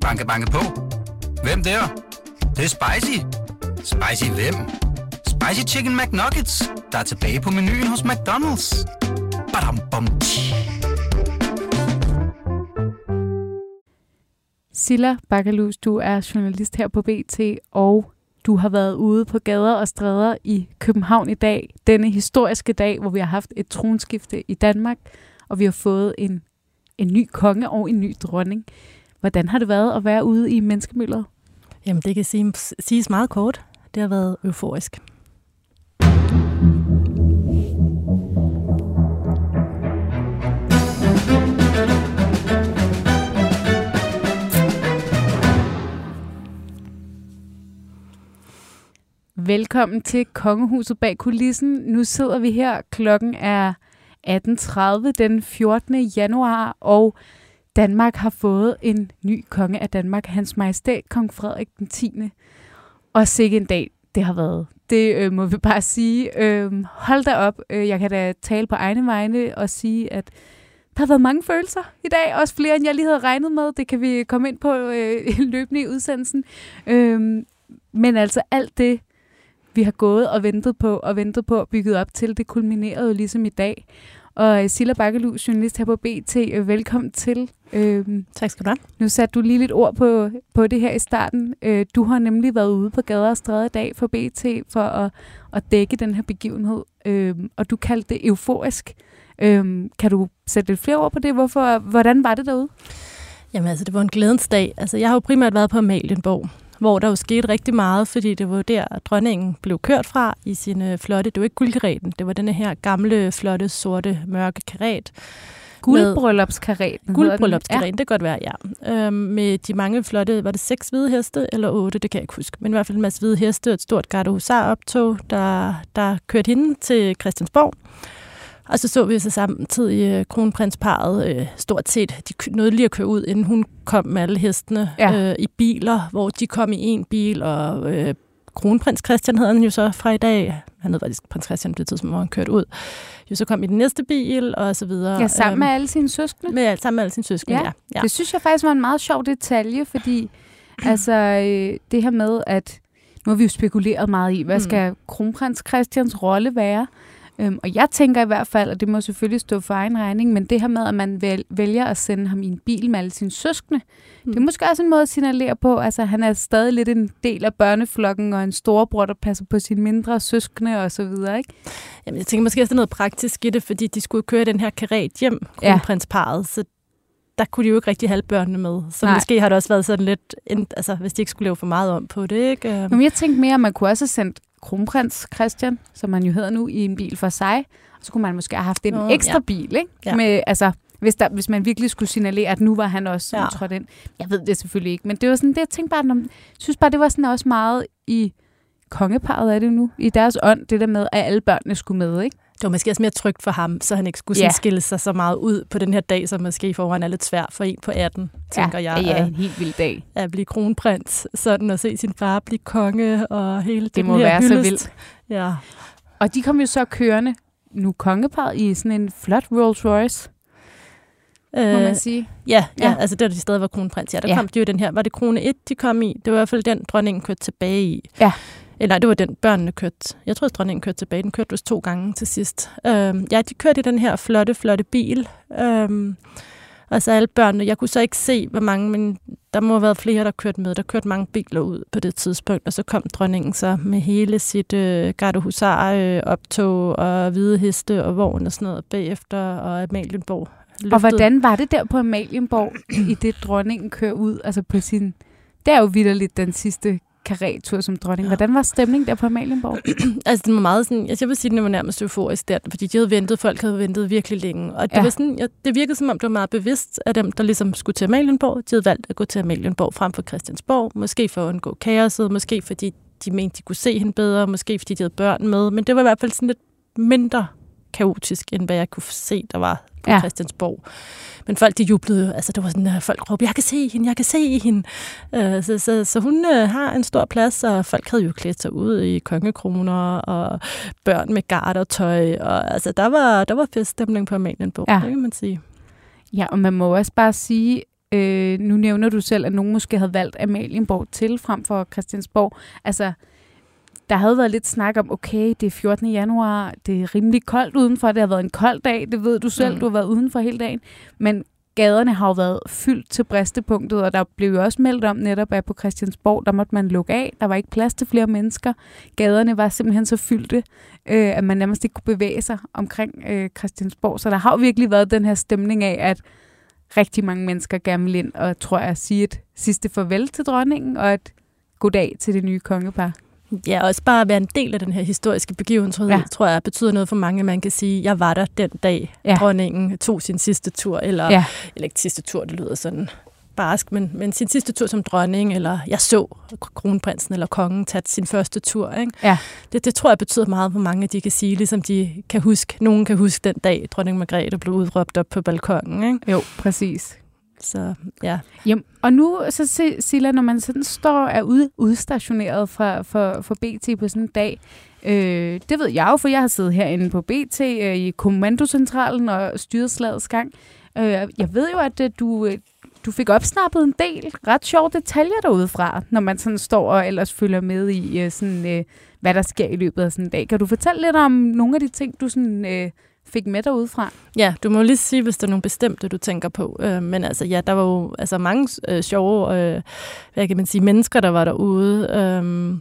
Banke, banke på. Hvem der? Det, det er spicy. Spicy hvem? Spicy Chicken McNuggets, der er tilbage på menuen hos McDonald's. Badum, bom, tji. Silla Bakkelus, du er journalist her på BT, og du har været ude på gader og stræder i København i dag. Denne historiske dag, hvor vi har haft et tronskifte i Danmark, og vi har fået en, en ny konge og en ny dronning. Hvordan har det været at være ude i menneskemølleret? Jamen, det kan siges meget kort. Det har været euforisk. Velkommen til Kongehuset bag kulissen. Nu sidder vi her. Klokken er 18.30 den 14. januar, og Danmark har fået en ny konge af Danmark, hans majestæt, kong Frederik den 10. Og sikke en dag, det har været. Det øh, må vi bare sige. Øh, hold da op. Øh, jeg kan da tale på egne vegne og sige, at der har været mange følelser i dag. Også flere, end jeg lige havde regnet med. Det kan vi komme ind på øh, løbende i udsendelsen. Øh, men altså alt det, vi har gået og ventet på og ventet på og bygget op til, det kulminerede jo ligesom i dag. Og øh, Silla Bakkelu, journalist her på BT, øh, velkommen til. Øhm, tak skal du have. Nu satte du lige lidt ord på, på det her i starten. Øh, du har nemlig været ude på gader og stræder i dag for BT for at, at dække den her begivenhed, øhm, og du kaldte det euforisk. Øhm, kan du sætte lidt flere ord på det? Hvorfor, hvordan var det derude? Jamen altså, det var en glædens dag. Altså, jeg har jo primært været på Amalienborg, hvor der jo skete rigtig meget, fordi det var der, dronningen blev kørt fra i sine flotte, det var ikke guldkaretten, det var den her gamle, flotte, sorte, mørke karet. Guldbryllupskaretten. Guldbryllupskaretten, ja. det kan godt være, ja. Øhm, med de mange flotte, var det seks hvide heste eller otte, det kan jeg ikke huske, men i hvert fald en masse hvide heste og et stort gardehusar-optog, der, der kørte hende til Christiansborg. Og så så vi så samtidig øh, kronprinsparet øh, stort set, de nåede lige at køre ud, inden hun kom med alle hestene ja. øh, i biler, hvor de kom i en bil, og øh, kronprins Christian hedder han jo så fra i dag. Han hed faktisk prins Christian på det tidspunkt, hvor han kørte ud. Jo, så kom i den næste bil, og så videre. Ja, sammen med øhm, alle sine søskende? Med, sammen med alle sine søskende, ja. ja. ja. Det synes jeg faktisk var en meget sjov detalje, fordi altså, øh, det her med, at nu har vi jo spekuleret meget i, hvad mm. skal kronprins Christians rolle være? Øhm, og jeg tænker i hvert fald, og det må selvfølgelig stå for egen regning, men det her med, at man vælger at sende ham i en bil med alle sine søskende, mm. det er måske også en måde at signalere på, altså han er stadig lidt en del af børneflokken, og en storebror, der passer på sine mindre søskende og så videre, ikke? Jamen, jeg tænker måske også, er noget praktisk i det, fordi de skulle køre den her karet hjem, kronprinsparet, ja. så der kunne de jo ikke rigtig have børnene med. Så Nej. måske har det også været sådan lidt, altså hvis de ikke skulle lave for meget om på det, ikke? Men jeg tænkte mere, at man kunne også have sendt kronprins Christian, som man jo hedder nu, i en bil for sig. Og så kunne man måske have haft en oh, ekstra ja. bil, ikke? Ja. Med, altså, hvis, der, hvis man virkelig skulle signalere, at nu var han også ja. trådt ind. Jeg ved det selvfølgelig ikke, men det var sådan, det jeg tænkte bare, jeg synes bare, det var sådan også meget i kongeparet af det nu, i deres ånd, det der med, at alle børnene skulle med, ikke? Det var måske også mere trygt for ham, så han ikke skulle ja. skille sig så meget ud på den her dag, som måske i forvejen er lidt svær for en på 18, tænker ja, jeg. Ja, en helt vild dag. At blive kronprins, sådan at se sin far blive konge og hele det må være hyldest. så vildt. Ja. Og de kom jo så kørende, nu kongeparet, i sådan en flot Rolls Royce. Øh, må man sige. Ja, ja, ja, altså det var de stadig var kronprins. Ja, der ja. kom de jo den her. Var det krone 1, de kom i? Det var i hvert fald den, dronningen kørte tilbage i. Ja. Eller det var den, børnene kørte. Jeg tror, at dronningen kørte tilbage. Den kørte vist to gange til sidst. Øhm, ja, de kørte i den her flotte, flotte bil. Øhm, altså alle børnene. Jeg kunne så ikke se, hvor mange, men der må have været flere, der kørte med. Der kørte mange biler ud på det tidspunkt, og så kom dronningen så med hele sit øh, gardehusar øh, og hvide heste og vogn og sådan noget bagefter, og Amalienborg løftede. Og hvordan var det der på Amalienborg, i det dronningen kører ud, altså på sin... Det er jo vidderligt den sidste karetur som dronning. Hvordan var stemningen der på Amalienborg? altså, den var meget sådan, altså, jeg vil sige, den var nærmest euforisk der, fordi de havde ventet, folk havde ventet virkelig længe. Og det, ja. var sådan, ja, det virkede som om, det var meget bevidst af dem, der ligesom skulle til Amalienborg. De havde valgt at gå til Amalienborg frem for Christiansborg, måske for at undgå kaoset, måske fordi de mente, de kunne se hende bedre, måske fordi de havde børn med, men det var i hvert fald sådan lidt mindre kaotisk, end hvad jeg kunne se, der var på ja. Christiansborg. Men folk, de jublede altså det var sådan, at folk råbte, jeg kan se hende, jeg kan se hende. Uh, så, så, så hun uh, har en stor plads, og folk havde jo klædt sig ud i kongekroner, og børn med gartertøj, og altså der var, der var feststemning på Amalienborg, ja. det kan man sige. Ja, og man må også bare sige, Øh, nu nævner du selv, at nogen måske havde valgt Amalienborg til frem for Christiansborg. Altså, der havde været lidt snak om, okay, det er 14. januar, det er rimelig koldt udenfor, det har været en kold dag, det ved du selv, mm. du har været udenfor hele dagen. Men gaderne har jo været fyldt til bristepunktet, og der blev jo også meldt om netop, at på Christiansborg, der måtte man lukke af. Der var ikke plads til flere mennesker. Gaderne var simpelthen så fyldte, øh, at man nærmest ikke kunne bevæge sig omkring øh, Christiansborg. Så der har jo virkelig været den her stemning af, at rigtig mange mennesker gerne vil ind og tror jeg sige et sidste farvel til dronningen og et goddag til det nye kongepar. Ja, også bare at være en del af den her historiske begivenhed, ja. tror jeg, betyder noget for mange. Man kan sige, jeg var der den dag, ja. dronningen tog sin sidste tur, eller, ja. eller ikke sidste tur, det lyder sådan barsk, men, men sin sidste tur som dronning, eller jeg så kronprinsen eller kongen tage sin første tur. Ikke? Ja. Det, det tror jeg betyder meget for mange, de kan sige, ligesom de kan huske, nogen kan huske den dag, dronning Margrethe blev udråbt op på balkongen. Ikke? Jo, præcis. Så ja. Jamen, og nu, så Silla, når man sådan står og er ude, udstationeret fra, for, for BT på sådan en dag, øh, det ved jeg jo, for jeg har siddet herinde på BT øh, i kommandocentralen og styret slagets gang. Øh, jeg ved jo, at øh, du, øh, du fik opsnappet en del ret sjove detaljer derude fra, når man sådan står og ellers følger med i, øh, sådan, øh, hvad der sker i løbet af sådan en dag. Kan du fortælle lidt om nogle af de ting, du sådan, øh, fik med derude fra? Ja, du må lige sige, hvis der er nogle bestemte, du tænker på. Øh, men altså, ja, der var jo altså, mange øh, sjove øh, hvad kan man sige, mennesker, der var derude. Øh,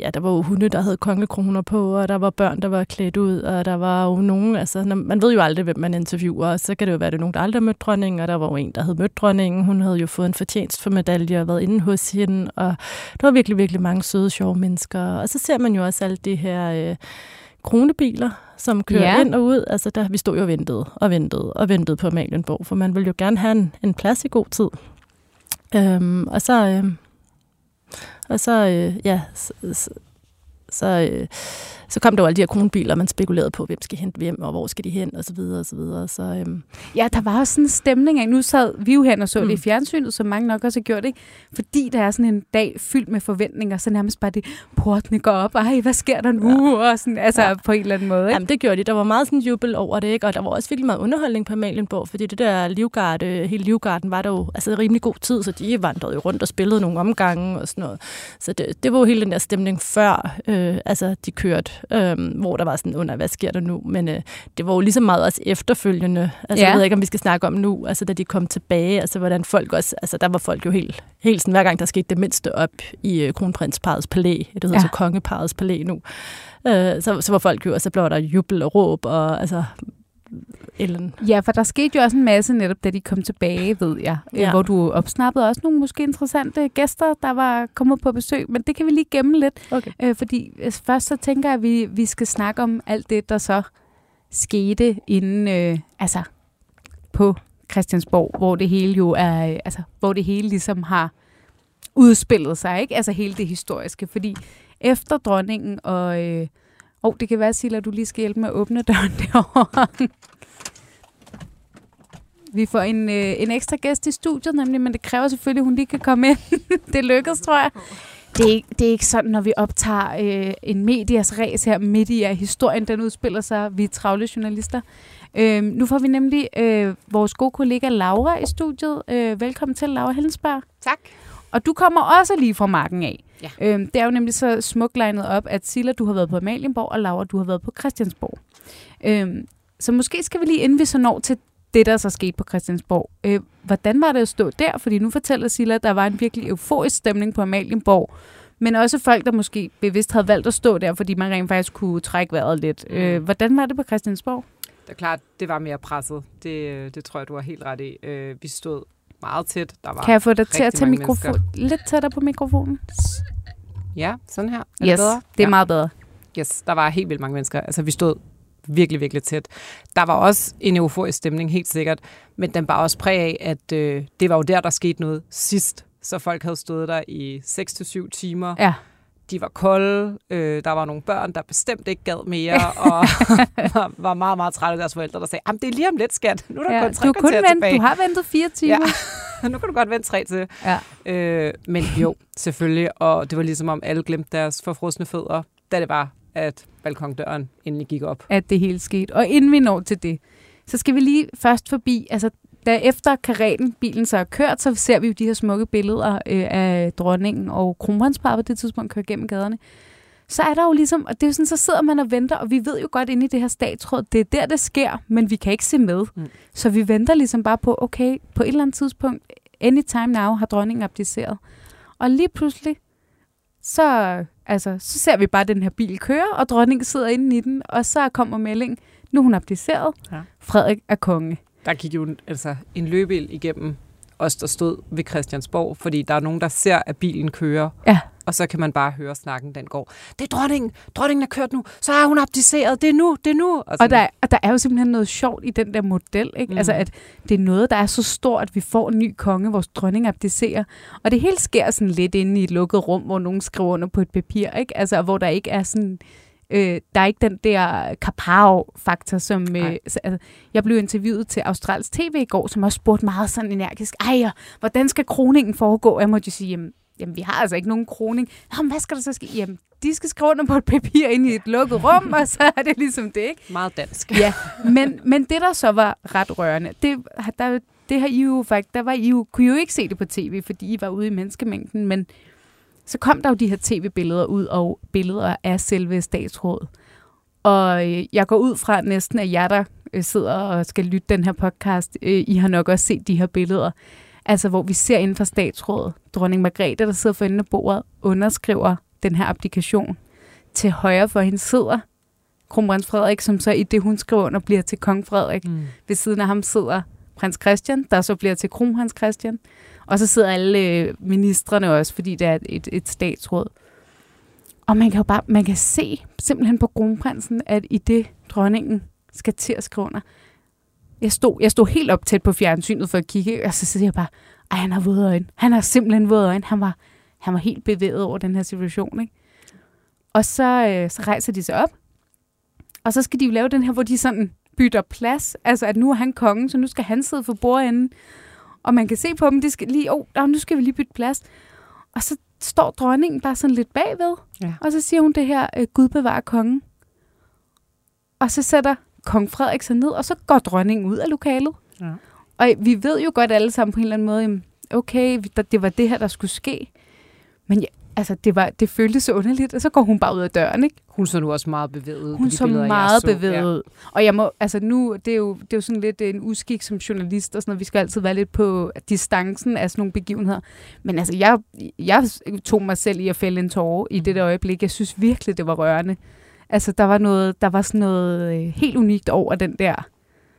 ja, der var jo hunde, der havde kongekroner på, og der var børn, der var klædt ud, og der var jo nogen, altså, når, man ved jo aldrig, hvem man interviewer, og så kan det jo være, det er nogen, der aldrig har mødt dronningen, og der var jo en, der havde mødt dronningen. Hun havde jo fået en fortjenst for medalje og været inde hos hende, og der var virkelig, virkelig mange søde, sjove mennesker. Og så ser man jo også alt det her... Øh, kronebiler, som kører ja. ind og ud. Altså, der, vi stod jo og ventede og ventede og ventede på Amalienborg, for man ville jo gerne have en, en plads i god tid. Øhm, og så, øhm, og så, øh, ja, så, så, så øh, så kom der jo alle de her kronbiler, man spekulerede på, hvem skal hente hvem, og hvor skal de hen, og så videre, og så videre. Så, øhm. Ja, der var også sådan en stemning af, nu sad vi jo hen og så mm. det i mm. fjernsynet, som mange nok også har gjort, ikke? fordi der er sådan en dag fyldt med forventninger, så nærmest bare det, portene går op, ej, hvad sker der nu? Ja. Og sådan, altså ja. på en eller anden måde. Ikke? Jamen, det gjorde de. Der var meget sådan jubel over det, ikke? og der var også virkelig meget underholdning på Amalienborg, fordi det der livgard, hele livgarden var der jo altså rimelig god tid, så de vandrede jo rundt og spillede nogle omgange og sådan noget. Så det, det var jo hele den der stemning før, øh, altså de kørte øh, hvor der var sådan, under, hvad sker der nu? Men øh, det var jo ligesom meget også efterfølgende. Altså, ja. Jeg ved ikke, om vi skal snakke om nu, altså da de kom tilbage, altså hvordan folk også, altså der var folk jo helt, helt sådan, hver gang der skete det mindste op i øh, kronprinsparets palæ, det hedder ja. så kongeparets palæ nu, øh, så, så var folk jo, og så blev der jubel og råb, og altså Ellen. Ja, for der skete jo også en masse netop, da de kom tilbage, ved jeg. Øh, ja. Hvor du opsnappede også nogle måske interessante gæster, der var kommet på besøg. Men det kan vi lige gemme lidt. Okay. Øh, fordi øh, først så tænker jeg, at vi, vi skal snakke om alt det, der så skete inden, øh, altså på Christiansborg, hvor det hele jo er, øh, altså hvor det hele ligesom har udspillet sig, ikke? Altså hele det historiske, fordi efter dronningen og øh, oh, det kan være, Silla, at du lige skal hjælpe med at åbne døren derovre. Vi får en, øh, en ekstra gæst i studiet, nemlig, men det kræver selvfølgelig, at hun lige kan komme ind. det lykkedes, tror jeg. Det er, det er ikke sådan, når vi optager øh, en medias ræs her midt i, at historien den udspiller sig. Vi er travle journalister. Øh, nu får vi nemlig øh, vores gode kollega Laura i studiet. Øh, velkommen til, Laura Hellensberg. Tak. Og du kommer også lige fra marken af. Ja. Øhm, det er jo nemlig så smukt legnet op, at Silla, du har været på Amalienborg, og Laura, du har været på Christiansborg. Øhm, så måske skal vi lige, inden vi så når til det, der så skete på Christiansborg. Øh, hvordan var det at stå der? Fordi nu fortæller Silla, at der var en virkelig euforisk stemning på Amalienborg, men også folk, der måske bevidst havde valgt at stå der, fordi man rent faktisk kunne trække vejret lidt. Mm. Øh, hvordan var det på Christiansborg? Det er klart, det var mere presset. Det, det tror jeg, du har helt ret i. Øh, vi stod meget tæt. Der var kan jeg få dig til at tage mikrofon lidt tættere på mikrofonen? Ja, sådan her. Er yes, det, bedre? det er ja. meget bedre. Yes, der var helt vildt mange mennesker. Altså, vi stod virkelig, virkelig tæt. Der var også en euforisk stemning, helt sikkert, men den var også præg af, at øh, det var jo der, der skete noget sidst. Så folk havde stået der i 6-7 timer. Ja de var kolde, øh, der var nogle børn, der bestemt ikke gad mere, og var, var meget, meget trætte af deres forældre, der sagde, jamen det er lige om lidt, skat. Nu er der ja, kun tre du, kun vent, tilbage. du har ventet fire timer. Ja. nu kan du godt vente tre til. Ja. Øh, men jo, selvfølgelig, og det var ligesom om alle glemte deres forfrosne fødder, da det var, at balkondøren endelig gik op. At det hele skete. Og inden vi når til det, så skal vi lige først forbi, altså da efter karaten, bilen så er kørt, så ser vi jo de her smukke billeder øh, af dronningen og kronprinsparet på det tidspunkt kører gennem gaderne. Så er der jo ligesom, og det er jo sådan, så sidder man og venter, og vi ved jo godt inde i det her statsråd, det er der, det sker, men vi kan ikke se med. Mm. Så vi venter ligesom bare på, okay, på et eller andet tidspunkt, anytime now, har dronningen abdiceret. Og lige pludselig, så, altså, så ser vi bare den her bil køre, og dronningen sidder inde i den, og så kommer meldingen, nu er hun abdiceret, ja. Frederik er konge. Der gik jo altså, en løbebil igennem os, der stod ved Christiansborg, fordi der er nogen, der ser, at bilen kører. Ja. Og så kan man bare høre snakken, den går. Det er dronningen. Dronningen er kørt nu. Så er hun abdiceret. Det er nu. Det er nu. Og, og, der, og der er jo simpelthen noget sjovt i den der model. Ikke? Mm. Altså, at det er noget, der er så stort, at vi får en ny konge, vores dronning abdicerer. Og det hele sker sådan lidt inde i et lukket rum, hvor nogen skriver under på et papir. Ikke? Altså, hvor der ikke er sådan Øh, der er ikke den der kapao-faktor, som... Øh, altså, jeg blev interviewet til Australs TV i går, som også spurgte meget sådan energisk, ej, hvordan skal kroningen foregå? Jeg måtte jo sige, jamen, jamen, vi har altså ikke nogen kroning. Nå, men hvad skal der så ske? Jamen, de skal skrive under på et papir ind i et lukket rum, og så er det ligesom det, ikke? Meget dansk. Ja, men, men det, der så var ret rørende, det, der, det har I jo faktisk, der var I jo, kunne I jo ikke se det på tv, fordi I var ude i menneskemængden, men så kom der jo de her tv-billeder ud, og billeder af selve statsrådet. Og øh, jeg går ud fra næsten, at jer, der øh, sidder og skal lytte den her podcast, øh, I har nok også set de her billeder. Altså, hvor vi ser inden for statsrådet, dronning Margrethe, der sidder for enden af bordet, underskriver den her applikation. Til højre for hende sidder kronprins Frederik, som så i det, hun skriver under, bliver til kong Frederik. Mm. Ved siden af ham sidder prins Christian, der så bliver til kronprins Christian. Og så sidder alle øh, ministerne også, fordi det er et, et statsråd. Og man kan jo bare man kan se simpelthen på kronprinsen, at i det dronningen skal til at skrive under. Jeg stod, jeg stod helt op tæt på fjernsynet for at kigge, og så siger jeg bare, ej, han har våde øjne. Han har simpelthen våde øjne. Han var, han var helt bevæget over den her situation. Ikke? Og så, øh, så rejser de sig op, og så skal de jo lave den her, hvor de sådan bytter plads. Altså, at nu er han kongen, så nu skal han sidde for bordenden. Og man kan se på dem, de skal lige, åh, oh, nu skal vi lige bytte plads. Og så står dronningen bare sådan lidt bagved. Ja. Og så siger hun det her, øh, Gud bevarer kongen. Og så sætter kong Frederik sig ned, og så går dronningen ud af lokalet. Ja. Og vi ved jo godt alle sammen på en eller anden måde, okay, det var det her, der skulle ske. Men ja, altså, det, var, det føltes så underligt, og så går hun bare ud af døren, ikke? Hun så nu også meget bevæget Hun så billeder, meget så. bevæget ja. Og jeg må, altså nu, det er, jo, det er jo sådan lidt en uskik som journalist og sådan noget. Vi skal altid være lidt på distancen af sådan nogle begivenheder. Men altså, jeg, jeg tog mig selv i at fælde en tårer i det der øjeblik. Jeg synes virkelig, det var rørende. Altså, der var, noget, der var sådan noget øh, helt unikt over den der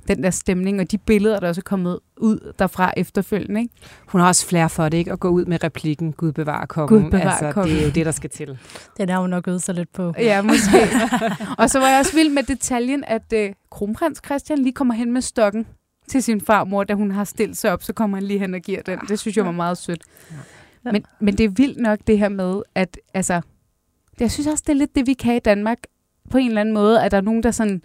den der stemning, og de billeder, der også er kommet ud derfra efterfølgende. Ikke? Hun har også flere for det, ikke? At gå ud med replikken, Gud bevarer kongen. Gud bevarer altså, kongen. Det er jo det, der skal til. Den har hun nok øvet sig lidt på. Ja, måske. og så var jeg også vild med detaljen, at uh, kronprins Christian lige kommer hen med stokken til sin farmor, da hun har stillet sig op, så kommer han lige hen og giver den. Det synes jeg var meget sødt. Men, men det er vildt nok det her med, at altså, jeg synes også, det er lidt det, vi kan i Danmark, på en eller anden måde, at der er nogen, der sådan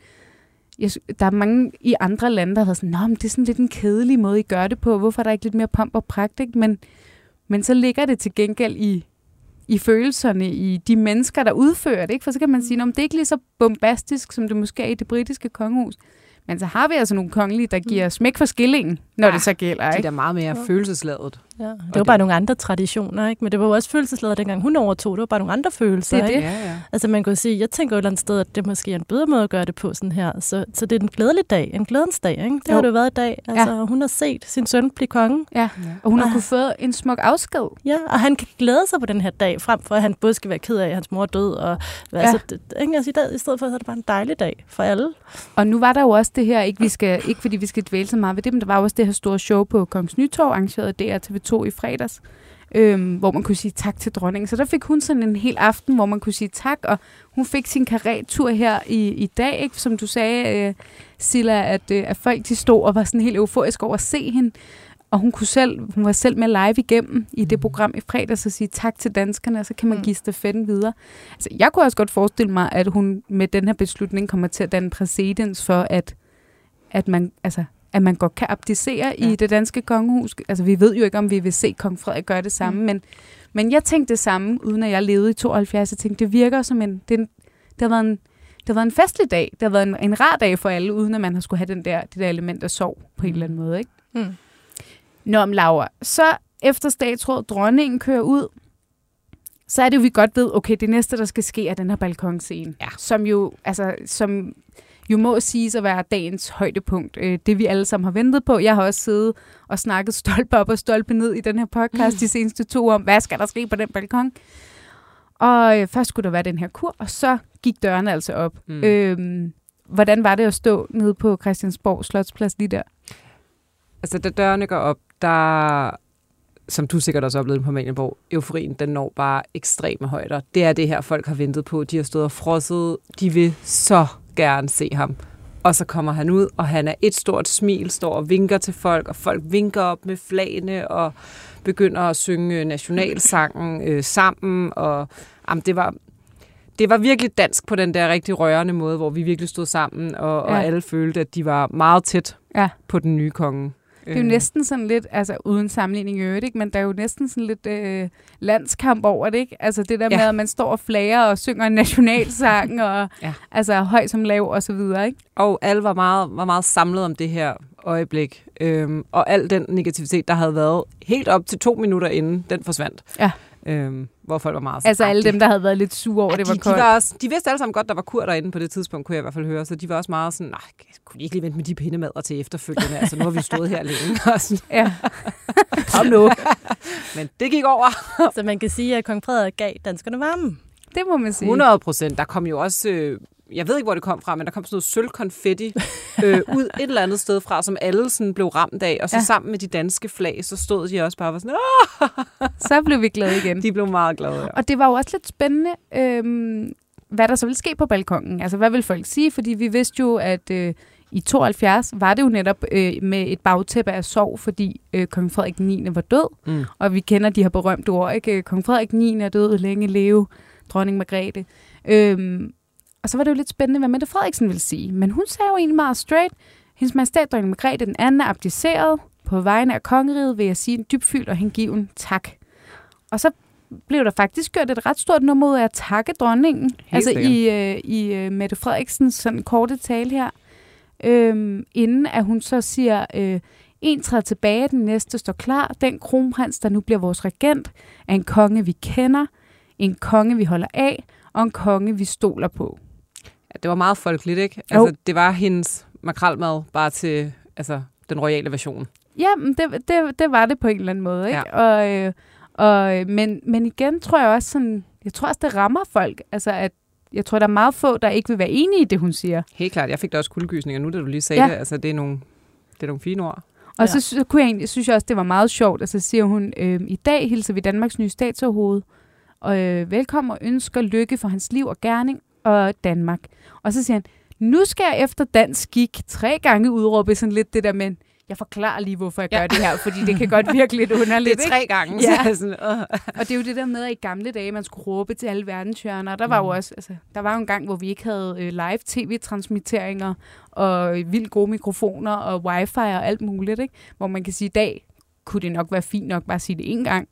jeg, der er mange i andre lande, der har været sådan, Nå, men det er sådan lidt en kedelig måde, I gør det på. Hvorfor er der ikke lidt mere pomp og pragt? Ikke? Men, men så ligger det til gengæld i, i følelserne, i de mennesker, der udfører det. Ikke? For så kan man sige, at det er ikke lige så bombastisk, som det måske er i det britiske kongehus. Men så har vi altså nogle kongelige, der giver smæk for skillingen, når ja, det så gælder. Ikke? Det er meget mere ja. følelsesladet. Ja, det var det. bare nogle andre traditioner, ikke? men det var jo også følelsesladet, dengang hun overtog. Det var bare nogle andre følelser. Det er det. Ikke? Ja, ja. Altså man kan sige, jeg tænker jo et eller andet sted, at det måske er en bedre måde at gøre det på sådan her. Så, så det er en glædelig dag, en glædens dag. Ikke? Det jo. har det jo været i dag. Altså, ja. Hun har set sin søn blive konge. Ja, og hun har kunnet få en smuk afsked. Ja, og han kan glæde sig på den her dag, frem for at han både skal være ked af, at hans mor er død. Og, ja. altså, det, ikke? Altså, i, stedet for, så er det bare en dejlig dag for alle. Og nu var der jo også det her, ikke, vi skal, ikke fordi vi skal dvæle så meget ved det, men der var også det her store show på Kongens Nytorv, arrangeret af TV2 i fredags, øhm, hvor man kunne sige tak til dronningen. Så der fik hun sådan en hel aften, hvor man kunne sige tak, og hun fik sin karretur her i, i dag, ikke? som du sagde, øh, Silla, at, øh, at folk de stod og var sådan helt euforisk over at se hende. Og hun, kunne selv, hun var selv med live igennem i det mm. program i fredags og sige tak til danskerne, og så kan man mm. give stafetten videre. Altså, jeg kunne også godt forestille mig, at hun med den her beslutning kommer til at danne præcedens for, at, at man, altså, at man godt kan abdicere ja. i det danske kongehus. Altså, vi ved jo ikke, om vi vil se kong Frederik gøre det samme, mm. men, men jeg tænkte det samme, uden at jeg levede i 72. Jeg tænkte, det virker som en... Det, det har været en det har været en festlig dag. Det har været en, en rar dag for alle, uden at man har skulle have den der, det der element af sorg på en eller anden måde. Ikke? Mm. Nå, om Laura, så efter statsråd, dronningen kører ud, så er det jo, vi godt ved, okay, det næste, der skal ske, er den her balkonscene. Ja. Som jo, altså, som jo må siges at være dagens højdepunkt. Øh, det vi alle sammen har ventet på. Jeg har også siddet og snakket stolpe op og stolpe ned i den her podcast mm. de seneste to om, hvad skal der ske på den balkon? Og øh, først skulle der være den her kur, og så gik dørene altså op. Mm. Øhm, hvordan var det at stå nede på Christiansborg Slotsplads lige der? Altså, da dørene går op, der som du sikkert også oplevede på Malienborg, euforien, den når bare ekstreme højder. Det er det her, folk har ventet på. De har stået og frosset. De vil så gerne se ham. Og så kommer han ud, og han er et stort smil, står og vinker til folk, og folk vinker op med flagene, og begynder at synge nationalsangen øh, sammen. Og jamen, det var, det var virkelig dansk på den der rigtig rørende måde, hvor vi virkelig stod sammen, og, ja. og alle følte, at de var meget tæt ja. på den nye konge. Det er jo øh. næsten sådan lidt, altså uden sammenligning i øvrigt, ikke? men der er jo næsten sådan lidt øh, landskamp over det, ikke? Altså det der ja. med, at man står og flager og synger en nationalsang, og ja. altså høj som lav og så videre, ikke? Og alle var meget, var meget samlet om det her øjeblik, øhm, og al den negativitet, der havde været helt op til to minutter inden, den forsvandt. Ja. Øhm, hvor folk var meget Altså alle dem, der havde været lidt sure over, ja, det var de, koldt. De, var også, de vidste alle sammen godt, der var kur derinde på det tidspunkt, kunne jeg i hvert fald høre. Så de var også meget sådan, nej, kunne de ikke lige vente med de pindemadder til efterfølgende? altså nu har vi stået her længe. Og sådan. Ja. Kom nu. Men det gik over. så man kan sige, at kong Frederik gav danskerne varme. Det må man sige. 100 procent. Der kom jo også øh, jeg ved ikke, hvor det kom fra, men der kom sådan noget sølvkonfetti øh, ud et eller andet sted fra, som alle sådan blev ramt af. Og så ja. sammen med de danske flag, så stod de også bare og sådan, Åh! Så blev vi glade igen. De blev meget glade, ja. Og det var jo også lidt spændende, øhm, hvad der så ville ske på balkongen. Altså, hvad vil folk sige? Fordi vi vidste jo, at øh, i 72 var det jo netop øh, med et bagtæppe af sorg, fordi øh, kong Frederik 9. var død. Mm. Og vi kender de her berømte ord, ikke? Kong Frederik 9. er død, længe leve, dronning Margrethe. Øhm, og så var det jo lidt spændende, hvad Mette Frederiksen ville sige. Men hun sagde jo egentlig meget straight, hendes majestæt, dronning Margrethe den anden er abdiceret. På vegne af kongeriget vil jeg sige en dybfyldt og hengiven tak. Og så blev der faktisk gjort et ret stort nummer ud af at takke dronningen. Helt altså i, øh, i uh, Mette Frederiksens sådan korte tale her. Øhm, inden at hun så siger, øh, en træder tilbage, den næste står klar. Den kronprins, der nu bliver vores regent, er en konge, vi kender. En konge, vi holder af. Og en konge, vi stoler på. Det var meget folkeligt, ikke? Altså, jo. det var hendes makralmad bare til altså, den royale version. Ja, det, det, det var det på en eller anden måde, ikke? Ja. Og, øh, og, men, men igen tror jeg også sådan, jeg tror også, det rammer folk. Altså, at jeg tror, der er meget få, der ikke vil være enige i det, hun siger. Helt klart. Jeg fik da også kuldegysninger nu, da du lige sagde ja. det. Altså, det er nogle, det er nogle fine ord. Og ja. så, så kunne jeg egentlig, synes jeg også, det var meget sjovt. Altså, siger hun, øh, i dag hilser vi Danmarks nye statsoverhoved og øh, velkommen og ønsker lykke for hans liv og gerning og Danmark. Og så siger han, nu skal jeg efter dansk skik tre gange udråbe sådan lidt det der med, jeg forklarer lige, hvorfor jeg ja. gør det her, fordi det kan godt virke lidt underligt. Det er tre gange. Ja. sådan, uh. Og det er jo det der med, at i gamle dage, man skulle råbe til alle verdenshjørner. Der var mm. jo også, altså, der var jo en gang, hvor vi ikke havde øh, live tv-transmitteringer og vildt gode mikrofoner og wifi og alt muligt, ikke? hvor man kan sige, i dag kunne det nok være fint nok bare at sige det en gang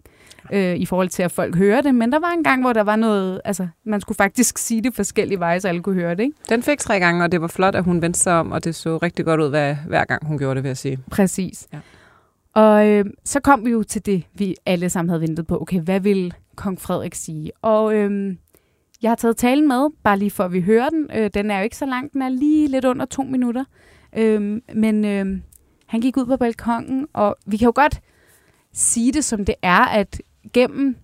øh, i forhold til, at folk hører det. Men der var en gang, hvor der var noget... Altså, man skulle faktisk sige det forskellige veje, så alle kunne høre det, ikke? Den fik tre gange, og det var flot, at hun vendte sig om, og det så rigtig godt ud, hver, hver gang hun gjorde det, vil jeg sige. Præcis. Ja. Og øh, så kom vi jo til det, vi alle sammen havde ventet på. Okay, hvad vil kong Frederik sige? Og øh, jeg har taget talen med, bare lige for at vi hører den. Øh, den er jo ikke så lang, den er lige lidt under to minutter. Øh, men øh, han gik ud på balkongen, og vi kan jo godt sige det, som det er, at gennem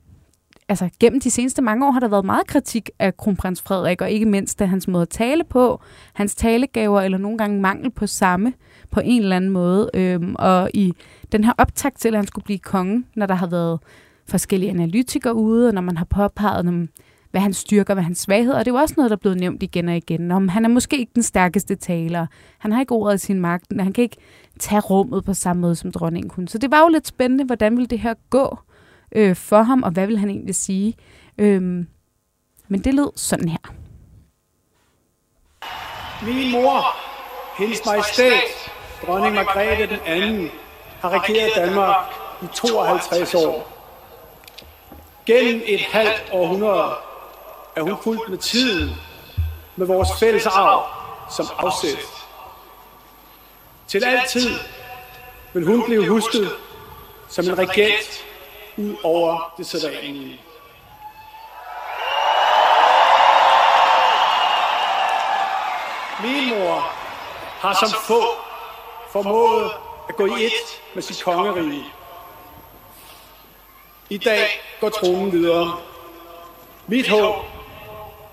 altså gennem de seneste mange år har der været meget kritik af kronprins Frederik, og ikke mindst af hans måde at tale på, hans talegaver, eller nogle gange mangel på samme, på en eller anden måde. Øhm, og i den her optakt til, at han skulle blive konge, når der har været forskellige analytikere ude, og når man har påpeget, hvad han styrker, hvad hans svagheder, og det er jo også noget, der er blevet nævnt igen og igen, om han er måske ikke den stærkeste taler, han har ikke ordet i sin magt, han kan ikke tage rummet på samme måde, som dronningen kunne. Så det var jo lidt spændende, hvordan ville det her gå? øh, for ham, og hvad vil han egentlig sige. Øhm, men det lød sådan her. Min mor, hendes majestæt, dronning Margrethe den anden, har regeret Danmark i 52 år. Gennem et halvt århundrede er hun fuldt med tiden, med vores fælles arv som afsæt. Til altid vil hun blive husket som en regent ud over det sædvanlige. Min mor har som få formået at gå i et med sit kongerige. I dag går tronen videre. Mit håb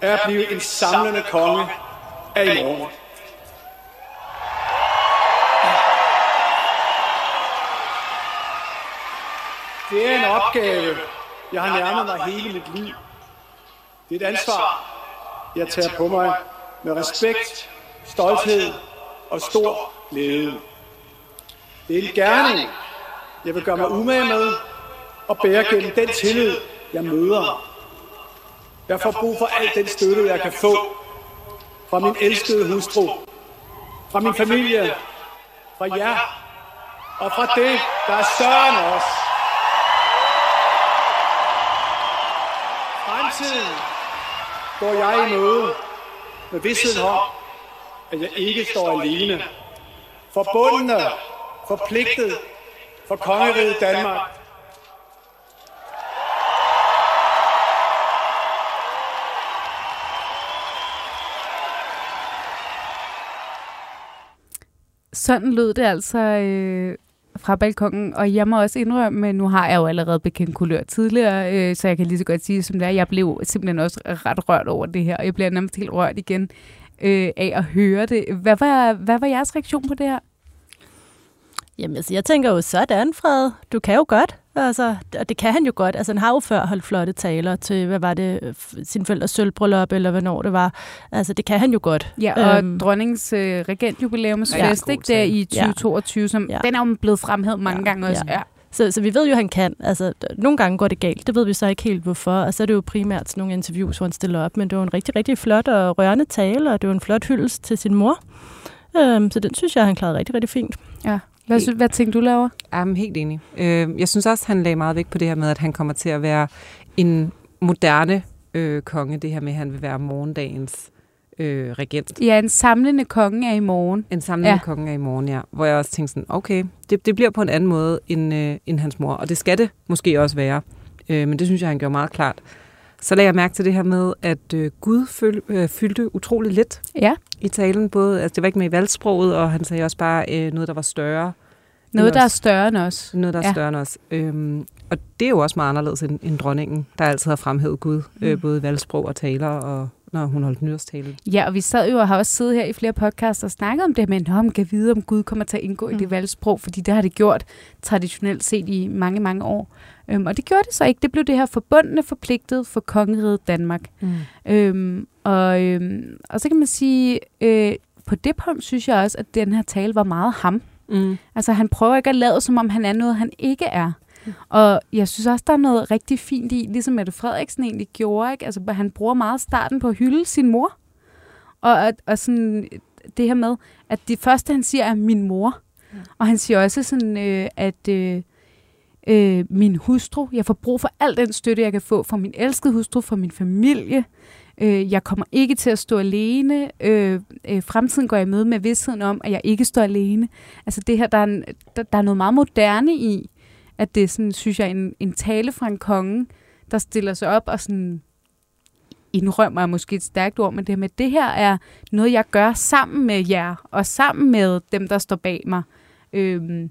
er at blive en samlende konge af i morgen. Det er en opgave, jeg har nærmet mig hele mit liv. Det er et ansvar, jeg tager på mig med respekt, stolthed og stor glæde. Det er en gerning, jeg vil gøre mig umage med og bære gennem den tillid, jeg møder. Jeg får brug for al den støtte, jeg kan få fra min elskede hustru, fra min familie, fra jer og fra det, der er større end os. Fremtiden går jeg i møde med vidstheden om, at jeg ikke står alene. Forbundne, forpligtet for kongeriget Danmark. Sådan lød det altså øh, fra balkongen, og jeg må også indrømme, nu har jeg jo allerede bekendt kulør tidligere, øh, så jeg kan lige så godt sige, som det er, jeg blev simpelthen også ret rørt over det her, og jeg bliver nærmest helt rørt igen øh, af at høre det. Hvad var, hvad var jeres reaktion på det her? Jamen, altså, jeg tænker jo, sådan, Fred. Du kan jo godt. Altså, og det kan han jo godt. Altså, han har jo før holdt flotte taler til, hvad var det, sin forældres sølvbryllup, eller hvornår det var. Altså, det kan han jo godt. Ja, og øhm, dronningens øh, regentjubilæumsfest, ja, ikke, der i 2022, som ja. den er jo blevet fremhævet mange ja, gange også. Ja. ja. Så, så vi ved jo, at han kan. Altså, nogle gange går det galt. Det ved vi så ikke helt, hvorfor. Og så er det jo primært sådan nogle interviews, hvor han stiller op. Men det var en rigtig, rigtig flot og rørende tale, og det var en flot hyldest til sin mor. Øhm, så den synes jeg, han klarede rigtig, rigtig fint. Ja. Hvad, synes, hvad tænker du, laver? Jeg er helt enig. Øh, jeg synes også, han lagde meget vægt på det her med, at han kommer til at være en moderne øh, konge. Det her med, at han vil være morgendagens øh, regent. Ja, en samlende konge er i morgen. En samlende ja. konge er i morgen, ja. Hvor jeg også tænkte sådan, okay, det, det bliver på en anden måde end, øh, end hans mor. Og det skal det måske også være. Øh, men det synes jeg, han gjorde meget klart. Så lagde jeg mærke til det her med, at øh, Gud øh, fyldte utrolig lidt ja. i talen. Både, altså det var ikke med i valgsproget, og han sagde også bare øh, noget, der var større. Noget, der er større end os. Noget, der er ja. større end os. Øhm, og det er jo også meget anderledes end, end dronningen, der altid har fremhævet Gud, øh, mm. øh, både valgsprog og taler, og når hun holdt nyårstale. Ja, og vi sad jo og har også siddet her i flere podcasts og snakket om det, men om kan vide, om Gud kommer til at indgå mm. i det valgsprog, fordi det har det gjort traditionelt set i mange, mange år. Øhm, og det gjorde det så ikke. Det blev det her forbundne forpligtet for kongeriget Danmark. Mm. Øhm, og, øhm, og så kan man sige, øh, på det punkt synes jeg også, at den her tale var meget ham. Mm. Altså han prøver ikke at lade, som om han er noget, han ikke er. Og jeg synes også, der er noget rigtig fint i, ligesom Mette Frederiksen egentlig gjorde. Ikke? Altså, han bruger meget starten på at hylde sin mor. Og, og, og sådan det her med, at det første, han siger, er min mor. Mm. Og han siger også sådan, øh, at øh, øh, min hustru, jeg får brug for al den støtte, jeg kan få fra min elskede hustru, fra min familie. Øh, jeg kommer ikke til at stå alene. Øh, øh, fremtiden går jeg med med vidstheden om, at jeg ikke står alene. Altså det her, der er, en, der, der er noget meget moderne i, at det er sådan, synes jeg, en, en tale fra en konge, der stiller sig op og sådan indrømmer er måske et stærkt ord, men det med, det her er noget, jeg gør sammen med jer, og sammen med dem, der står bag mig. Øhm,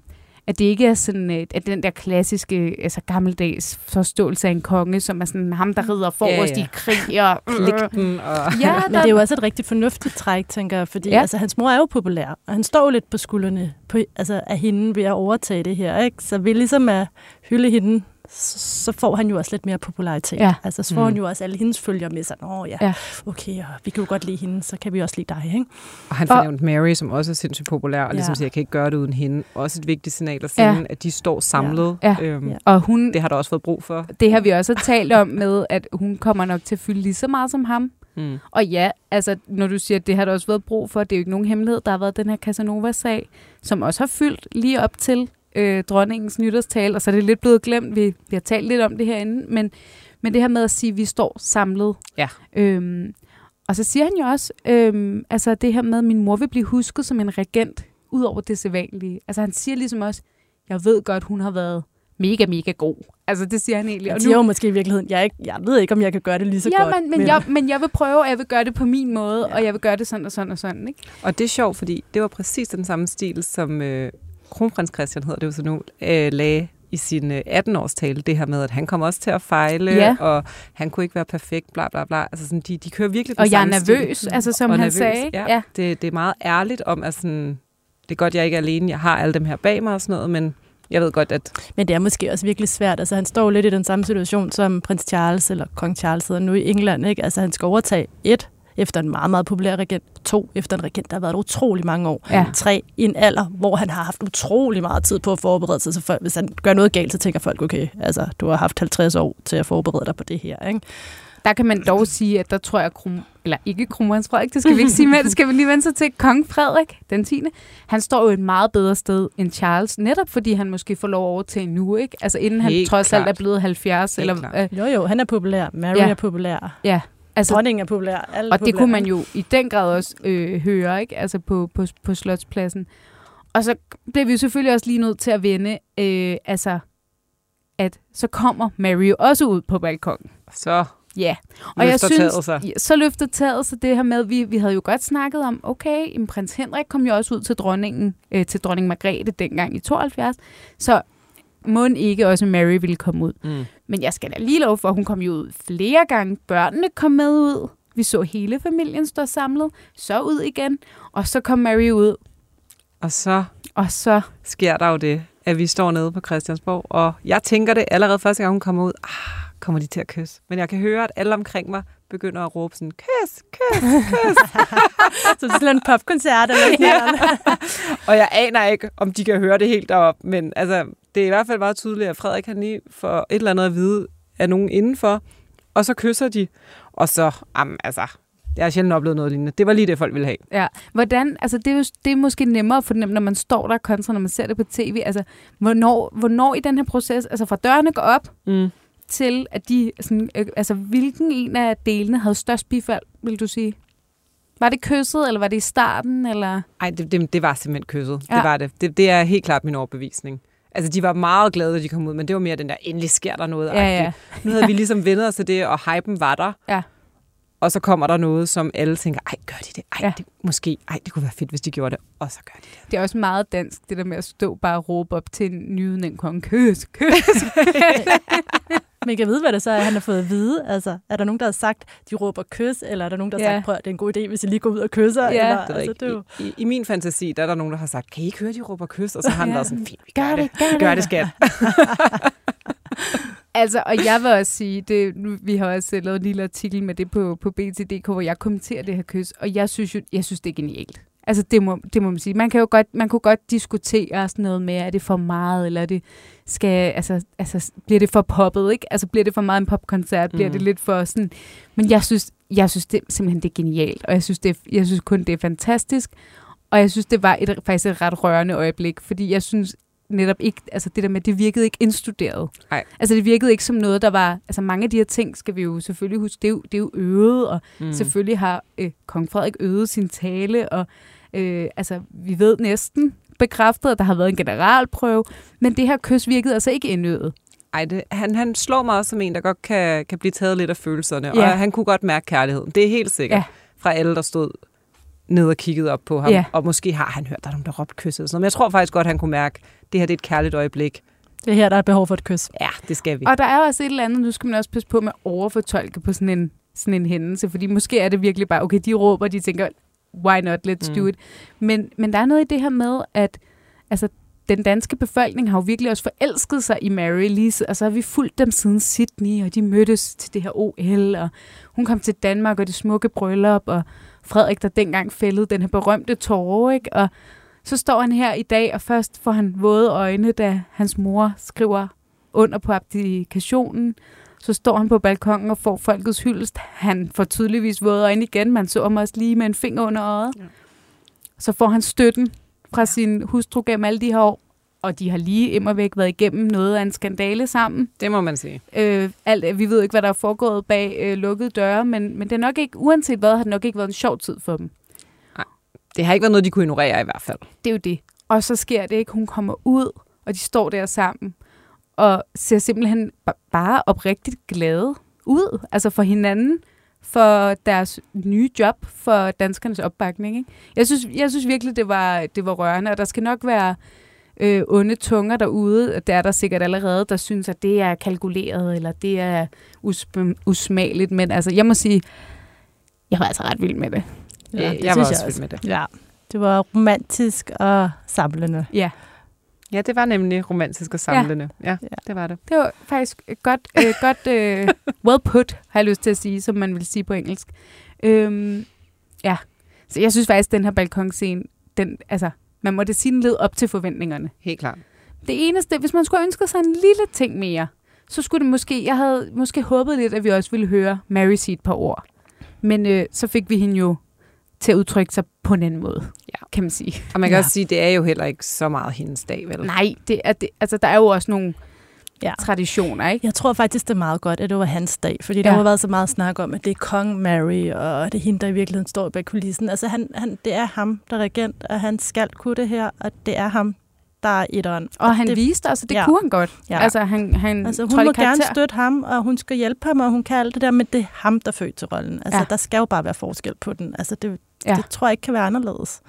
at det ikke er sådan, øh, at den der klassiske, altså gammeldags forståelse af en konge, som er sådan ham, der rider forrest ja, ja. i krig og... Pligten og... Ja, der... Men det er jo også et rigtig fornuftigt træk, tænker jeg, fordi ja. altså, hans mor er jo populær, og han står jo lidt på skuldrene på, altså, af hende ved at overtage det her, ikke? Så vi ligesom at hylde hende så får han jo også lidt mere popularitet. Ja. Altså, så får mm. han jo også alle hendes følger med sig. Åh ja, ja, okay, og vi kan jo godt lide hende, så kan vi også lide dig. Ikke? Og han fornævnte Mary, som også er sindssygt populær, og ja. ligesom siger, jeg kan ikke gøre det uden hende. Også et vigtigt signal at sende, ja. at de står samlet. Ja. Ja. Øhm, ja. Og hun, det har der også fået brug for. Det har vi også talt om med, at hun kommer nok til at fylde lige så meget som ham. Mm. Og ja, altså, når du siger, at det har der også været brug for, det er jo ikke nogen hemmelighed. Der har været den her Casanova-sag, som også har fyldt lige op til øh, dronningens nytårstale, og så er det lidt blevet glemt. Vi, vi har talt lidt om det herinde, men, men det her med at sige, at vi står samlet. Ja. Øhm, og så siger han jo også, øhm, altså det her med, at min mor vil blive husket som en regent, ud over det sædvanlige. Altså han siger ligesom også, jeg ved godt, hun har været mega, mega god. Altså, det siger han egentlig. Og siger jo måske i virkeligheden, jeg, ikke, jeg ved ikke, om jeg kan gøre det lige så ja, godt. men, men, jeg, men jeg vil prøve, og jeg vil gøre det på min måde, ja. og jeg vil gøre det sådan og sådan og sådan, ikke? Og det er sjovt, fordi det var præcis den samme stil, som øh, kronprins Christian hedder det jo så nu, øh, lagde i sin øh, 18-års tale, det her med, at han kom også til at fejle, Ja. og han kunne ikke være perfekt, bla bla bla. Altså sådan, de, de kører virkelig den Og jeg er samme stil. nervøs, altså som Og han nervøs, sagde. Ja, ja. Det, det er meget ærligt om, at sådan, det er godt, jeg ikke er alene, jeg har alle dem her bag mig og sådan noget, men jeg ved godt, at Men det er måske også virkelig svært. Altså, han står lidt i den samme situation, som prins Charles eller kong Charles hedder nu i England. Ikke? Altså, han skal overtage et efter en meget, meget populær regent. To, efter en regent, der har været utrolig mange år. Ja. Tre, i en alder, hvor han har haft utrolig meget tid på at forberede sig. Så folk, hvis han gør noget galt, så tænker folk, okay, altså, du har haft 50 år til at forberede dig på det her. Ikke? Der kan man dog sige, at der tror jeg, krum, eller ikke kronprins Frederik, det skal vi ikke sige mere, det skal vi lige vende sig til. Kong Frederik, den 10. Han står jo et meget bedre sted end Charles, netop fordi han måske får lov over til nu, ikke? Altså inden han Helt trods alt klart. er blevet 70. Helt eller, klart. øh, Jo, jo, han er populær. Mary Ja. er populær. ja, altså, Dronningen er populær. Alle er og det populære. kunne man jo i den grad også øh, høre, ikke? Altså på, på, på Slotspladsen. Og så bliver vi jo selvfølgelig også lige nødt til at vende, øh, altså, at så kommer Mary jo også ud på balkongen. så Ja, og løfter taget sig. Ja, så løfter taget sig det her med, vi, vi havde jo godt snakket om, okay, prins Henrik kom jo også ud til dronningen, øh, til dronning Margrethe dengang i 72, så må ikke også Mary ville komme ud. Mm. Men jeg skal da lige love for, at hun kom jo ud flere gange. Børnene kom med ud. Vi så hele familien stå samlet. Så ud igen. Og så kom Mary ud. Og så Og så... sker der jo det, at vi står nede på Christiansborg, og jeg tænker det allerede første gang, hun kommer ud, ah, kommer de til at kysse. Men jeg kan høre, at alle omkring mig begynder at råbe sådan, kys, kys, kys. Så det er sådan en popkoncert eller noget. og jeg aner ikke, om de kan høre det helt deroppe, men altså, det er i hvert fald meget tydeligt, at Frederik han lige får et eller andet at vide af nogen indenfor, og så kysser de, og så, am, altså, jeg har sjældent oplevet noget lignende. Det var lige det, folk ville have. Ja, hvordan, altså det er, jo, det er måske nemmere at fornemme, når man står der, kontra når man ser det på tv. Altså, hvornår, hvornår i den her proces, altså fra dørene går op, Mm. til at de, sådan, øh, altså hvilken en af delene havde størst bifald, vil du sige? Var det kysset, eller var det i starten, eller? Ej, det, det, det var simpelthen kysset. Ja. Det var det. det. Det er helt klart min overbevisning. Altså, de var meget glade, da de kom ud, men det var mere den der, endelig sker der noget. Ja, ja. Nu havde vi ligesom vendet os til det, og hypen var der. Ja. Og så kommer der noget, som alle tænker, ej, gør de det? Ej, Ja. det, måske, ej, det kunne være fedt, hvis de gjorde det. Og så gør de det. Det er også meget dansk, det der med at stå bare og råbe op til en nyudnævnt konge. Kys, kys. Men jeg kan vide, hvad det så er, han har fået at vide. Altså, er der nogen, der har sagt, de råber kys, eller er der nogen, der har Ja. sagt, prøv, det er en god idé, hvis I lige går ud og kysser? Ja. eller, Det altså, det jo... I, i, I min fantasi, der er der nogen, der har sagt, kan I ikke høre, de råber kys? Og så har han Ja. været sådan, fint, vi gør, Gør det. det, gør det. Gør det, skat. Altså, og jeg vil også sige, det, nu, vi har også lavet en lille artikel med det på, på BT.dk, hvor jeg kommenterer det her kys, og jeg synes jo, jeg synes, det er genialt. Altså, det må, det må man sige. Man kan jo godt, man kunne godt diskutere sådan noget med, er det for meget, eller er det skal, altså, altså, bliver det for poppet, ikke? Altså, bliver det for meget en popkoncert? Bliver det lidt for sådan... Men jeg synes, jeg synes det, simpelthen, det er genialt, og jeg synes, det jeg synes kun, det er fantastisk, og jeg synes, det var et, faktisk et ret rørende øjeblik, fordi jeg synes netop ikke, altså det der med, det virkede ikke indstuderet. Nej. Altså det virkede ikke som noget, der var, altså mange af de her ting skal vi jo selvfølgelig huske, det er jo, det er jo øvet, og mm. selvfølgelig har øh, kong Frederik øvet sin tale, og øh, altså vi ved næsten bekræftet, at der har været en generalprøve, men det her kys virkede altså ikke indøvet. Ej, det, han, han slår mig også som en, der godt kan, kan blive taget lidt af følelserne. Ja. Og han kunne godt mærke kærligheden. Det er helt sikkert. Ja. Fra alle, der stod ned og kiggede op på ham. Ja. Og måske har han hørt, der er nogen, der råbte kysset. og Sådan noget. Men jeg tror faktisk godt, han kunne mærke, at det her det er et kærligt øjeblik. Det er her, der er behov for et kys. Ja, det skal vi. Og der er også et eller andet, nu skal man også passe på med at overfortolke på sådan en, sådan en hændelse, fordi måske er det virkelig bare, okay, de råber, de tænker, why not, let's Mm. do it. Men, men der er noget i det her med, at altså, den danske befolkning har jo virkelig også forelsket sig i Mary Lise, og så har vi fulgt dem siden Sydney, og de mødtes til det her OL, og hun kom til Danmark, og det smukke bryllup, og Frederik, der dengang fældede den her berømte tårer, ikke? Og så står han her i dag, og først får han våde øjne, da hans mor skriver under på abdikationen. Så står han på balkongen og får folkets hyldest. Han får tydeligvis våde øjne igen. Man så ham også lige med en finger under øjet. Ja. Så får han støtten fra sin hustru gennem alle de her år. Og de har lige væk været igennem noget af en skandale sammen. Det må man sige. Øh, alt, vi ved ikke, hvad der er foregået bag øh, lukkede døre, men, men det er nok ikke, uanset hvad, har det nok ikke været en sjov tid for dem. Det har ikke været noget, de kunne ignorere i hvert fald. Det er jo det. Og så sker det ikke. Hun kommer ud, og de står der sammen, og ser simpelthen ba- bare oprigtigt glade ud, altså for hinanden, for deres nye job, for danskernes opbakning. Ikke? Jeg, synes, jeg synes virkelig, det var, det var rørende, og der skal nok være øh, onde tunger derude, det er der sikkert allerede, der synes, at det er kalkuleret, eller det er usm- usmageligt, men altså, jeg må sige, jeg var altså ret vild med det. Ja, det jeg var synes også vild med det. Ja, det var romantisk og samlende. Ja, Ja, det var nemlig romantisk og samlende. Ja, ja det var det. det var faktisk godt, øh, godt øh, well put, har jeg lyst til at sige, som man vil sige på engelsk. Øhm, ja, så jeg synes faktisk, at den her balkonscene, den, altså, man må det sige, led op til forventningerne. Helt klart. Det eneste, hvis man skulle ønske sig en lille ting mere, så skulle det måske, jeg havde måske håbet lidt, at vi også ville høre Mary sige et par ord. Men øh, så fik vi hende jo til at udtrykke sig på en anden måde, Ja. kan man sige. Og man kan Ja. også sige, det er jo heller ikke så meget hendes dag, vel? Nej, det er det, altså, der er jo også nogle Ja. traditioner, ikke? Jeg tror faktisk, det er meget godt, at det var hans dag, fordi der Ja. har været så meget snak om, at det er Kong Mary, og det er hende, der i virkeligheden står bag kulissen. Altså, han, han, det er ham, der er regent, og han skal kunne det her, og det er ham, der er etteren. Og han det, viste, altså det ja. kunne han godt. Ja. Altså han, han Altså, hun må gerne støtte ham, og hun skal hjælpe ham, og hun kan alt det der, men det er ham, der er født til rollen. Altså, ja. Der skal jo bare være forskel på den. Altså, det, ja. Det tror jeg ikke kan være anderledes.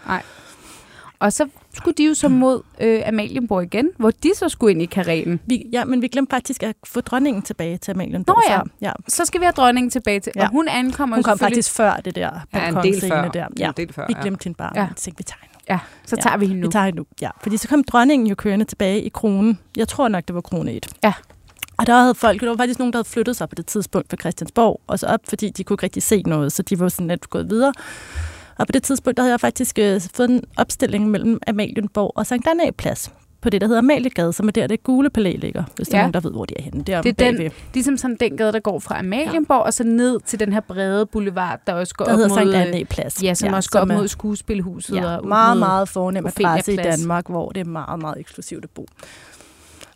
Og så skulle de jo så mod øh, Amalienborg igen, hvor de så skulle ind i kareten. Vi, ja, men vi glemte faktisk at få dronningen tilbage til Amalienborg. Nå ja. før. ja. Så skal vi have dronningen tilbage til, Ja. ja. og hun ankommer Hun kom selvfølgelig- faktisk før det der Ja, en del balkonscene før. der. Ja. Ja. En del før, Vi ja. glemte hende bare. Ja. Ja. Tænkte, vi tager hende nu. Ja, så Ja. tager vi hende nu. Vi tager hende nu. Ja, fordi så kom dronningen jo kørende tilbage i kronen. Jeg tror nok, det var krone 1. Ja. Og der havde folk, der var faktisk nogen, der havde flyttet sig på det tidspunkt fra Christiansborg, og så op, fordi de kunne ikke rigtig se noget, så de var sådan lidt gået videre. Og på det tidspunkt, der havde jeg faktisk øh, fået en opstilling mellem Amalienborg og Sankt Anna Plads på det, der hedder Amaliegade, som er der, det gule palæ ligger, hvis der er Ja. nogen, der ved, hvor de er henne. Det er, Det er den-. Ligesom sådan den gade, der går fra Amalienborg, ja. og så ned til den her brede boulevard, der også går der op hedder mod... Sankt Plads. Ja, som ja, også går op er- mod skuespilhuset. Ja, og meget, meget fornem adresse i. Danmark, hvor det er meget, meget eksklusivt at bo.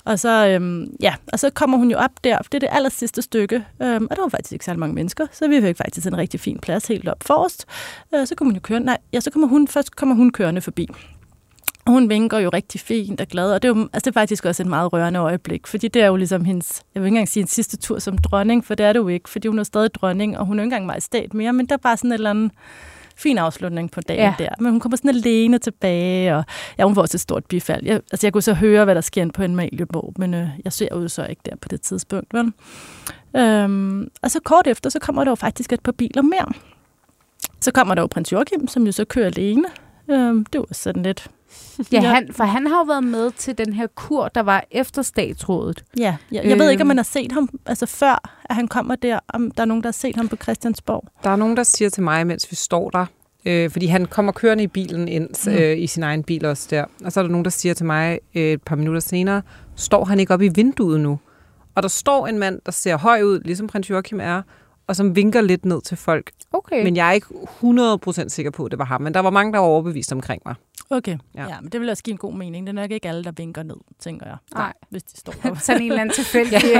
Og så, øhm, ja, og så kommer hun jo op der, for det er det aller sidste stykke, øhm, og der var faktisk ikke særlig mange mennesker, så vi fik faktisk en rigtig fin plads helt op forrest. Øh, så kommer hun jo kørende, nej, ja, så kommer hun, først kommer hun kørende forbi. Og hun vinker jo rigtig fint og glad, og det er, jo, altså det er faktisk også et meget rørende øjeblik, fordi det er jo ligesom hendes, jeg vil ikke engang sige en sidste tur som dronning, for det er det jo ikke, fordi hun er stadig dronning, og hun er ikke engang majestæt mere, men der er bare sådan et eller andet fin afslutning på dagen ja. Der. Men hun kommer sådan alene tilbage, og ja, hun får også et stort bifald. Jeg, altså, jeg kunne så høre, hvad der sker på en Malieborg, men øh, jeg ser jo så ikke der på det tidspunkt. Vel? Øhm, og så kort efter, så kommer der jo faktisk et par biler mere. Så kommer der jo prins Joachim, som jo så kører alene. Øhm, det var sådan lidt... Ja, han, for han har jo været med til den her kur, der var efter statsrådet. Ja, jeg, jeg ved ikke, om Øhm. man har set ham, altså før, at han kommer der, om der er nogen, der har set ham på Christiansborg. Der er nogen, der siger til mig, mens vi står der, øh, fordi han kommer kørende i bilen ind, øh, i sin egen bil også der. Og så er der nogen, der siger til mig øh, et par minutter senere, står han ikke oppe i vinduet nu? Og der står en mand, der ser høj ud, ligesom prins Joachim er, og som vinker lidt ned til folk. Okay. Men jeg er ikke 100% sikker på, at det var ham. Men der var mange, der var overbevist omkring mig. Okay, Ja. ja. men det vil også give en god mening. Det er nok ikke alle, der vinker ned, tænker jeg. Nej. Hvis de står der. sådan en eller anden tilfældig. det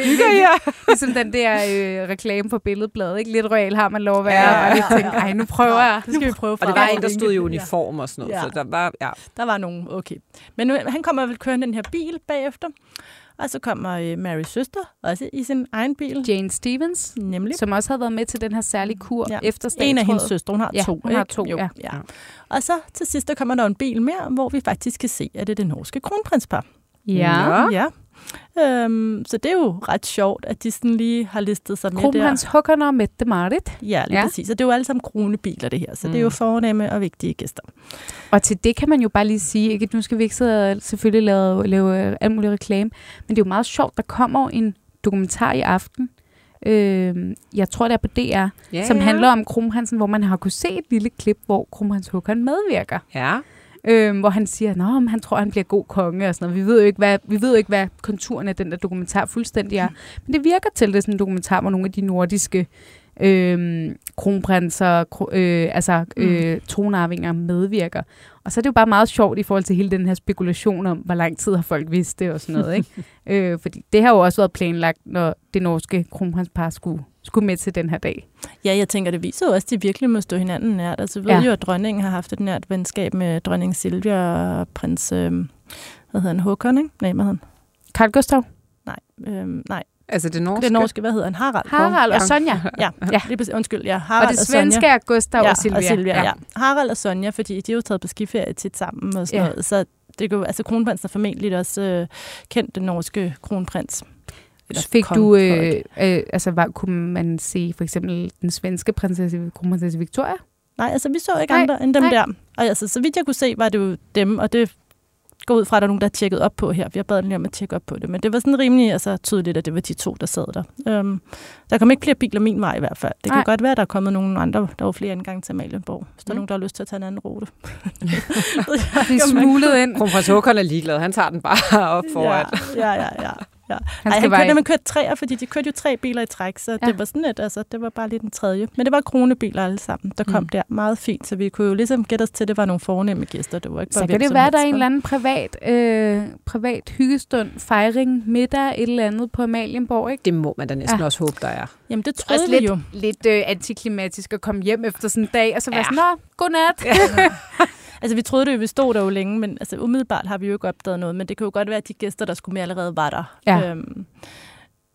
er Hygger jer? ligesom den der øh, reklame på billedbladet. Ikke? Lidt royal har man lov at være. Ja, Ja, og ja, tænke, ja. ej, nu prøver jeg. Det skal vi prøve Og det var en, der stod i uniform og sådan noget. Ja. Så der var, ja. Der var nogen, okay. Men nu, han kommer vel kørende den her bil bagefter. Og så kommer øh, Marys søster, også i sin egen bil. Jane Stevens, Nemlig. som også havde været med til den her særlige kur Ja. ja. efter statsrådet. En af hendes søstre, hun har Ja, to. hun har ikke? to, Jo, ja. ja. Og så til sidst, der kommer der en bil mere, hvor vi faktisk kan se, at det er det norske kronprinspar. Ja. Nå. ja. Øhm, så det er jo ret sjovt, at de sådan lige har listet sig med der. Kronprins Håkon og Mette Marit. Ja, lige ja. Præcis. Og det er jo alle sammen kronebiler, det her. Så mm. det er jo Mm. fornemme og vigtige gæster. Og til det kan man jo bare lige sige, ikke? nu skal vi ikke sidde og selvfølgelig lave, lave øh, alt muligt reklame, men det er jo meget sjovt, der kommer en dokumentar i aften, øh, jeg tror det er på DR, Ja, som ja. handler om kronprinsen, hvor man har kunne se et lille klip, hvor kronprins Håkon medvirker. Ja. Øh, hvor han siger, at han tror, han bliver god konge og sådan noget. Vi ved jo ikke, hvad, vi ved jo ikke, hvad konturen af den der dokumentar fuldstændig er. Men det virker til, at det er sådan en dokumentar, hvor nogle af de nordiske øh, kronprinser, kro, øh, altså øh, tronarvinger medvirker. Og så er det jo bare meget sjovt i forhold til hele den her spekulation om, hvor lang tid har folk vidst det og sådan noget. Ikke? øh, fordi det har jo også været planlagt, når det norske kronprinspar skulle, skulle med til den her dag. Ja, jeg tænker, det viser jo også, at de virkelig må stå hinanden nært. Altså, jeg ved Ja. jo, at dronningen har haft et nært venskab med dronning Silvia og prins, øh, hvad hedder han, Håkon, ikke? Nej, hvad hedder han? Carl Gustav, Nej, øh, nej. Altså det norske? Det norske, hvad hedder han? Harald. Harald og Sonja. Ja, Ja. Lige præcis. undskyld. Ja, Harald Og det svenske er Gustav ja, og Silvia. Og Silvia ja. ja. Harald og Sonja, fordi de har jo taget på skiferie tit sammen og sådan ja. noget. Så det kunne, altså, kronprinsen er formentlig også øh, kendt den norske kronprins. Eller Fik du, øh, øh, altså var, kunne man se for eksempel den svenske prinsesse, kronprinsesse Victoria? Nej, altså vi så ikke Nej, andre end dem nej. der. Og altså, så vidt jeg kunne se, var det jo dem, og det går ud fra, at der er nogen, der har tjekket op på her. Vi har badet lige om at tjekke op på det, men det var sådan rimelig altså, tydeligt, at det var de to, der sad der. Um, der kom ikke flere biler min vej i hvert fald. Det kan Nej. godt være, at der er kommet nogle andre. Der var flere indgange til Amalienborg, hvis der er Mm. nogen, der har lyst til at tage en anden rute. Det er smuglet ind. Kronprins Håkon er ligeglad. Han tager den bare op foran. Ja, ja, ja. ja. Ja. Han Ej, han bare kørte, man kørte træer, fordi de kørte jo tre biler i træk, så Ja. ja. det var sådan et, altså, det var bare lige den tredje. Men det var kronebiler alle sammen, der kom Mm. der meget fint, så vi kunne jo ligesom gætte os til, at det var nogle fornemme gæster. Det var ikke bare Så kan det være, der er en eller anden privat, øh, privat hyggestund, fejring, middag, et eller andet på Amalienborg, ikke? Det må man da næsten Ja. ja. også håbe, der er. Jamen, det er troede også vi lidt, jo. lidt øh, antiklimatisk at komme hjem efter sådan en dag, og så være Ja. sådan, nå, godnat. Altså, vi troede det jo, vi stod der jo længe, men altså, umiddelbart har vi jo ikke opdaget noget, men det kan jo godt være, at de gæster, der skulle med, allerede var der. Ja. Øhm,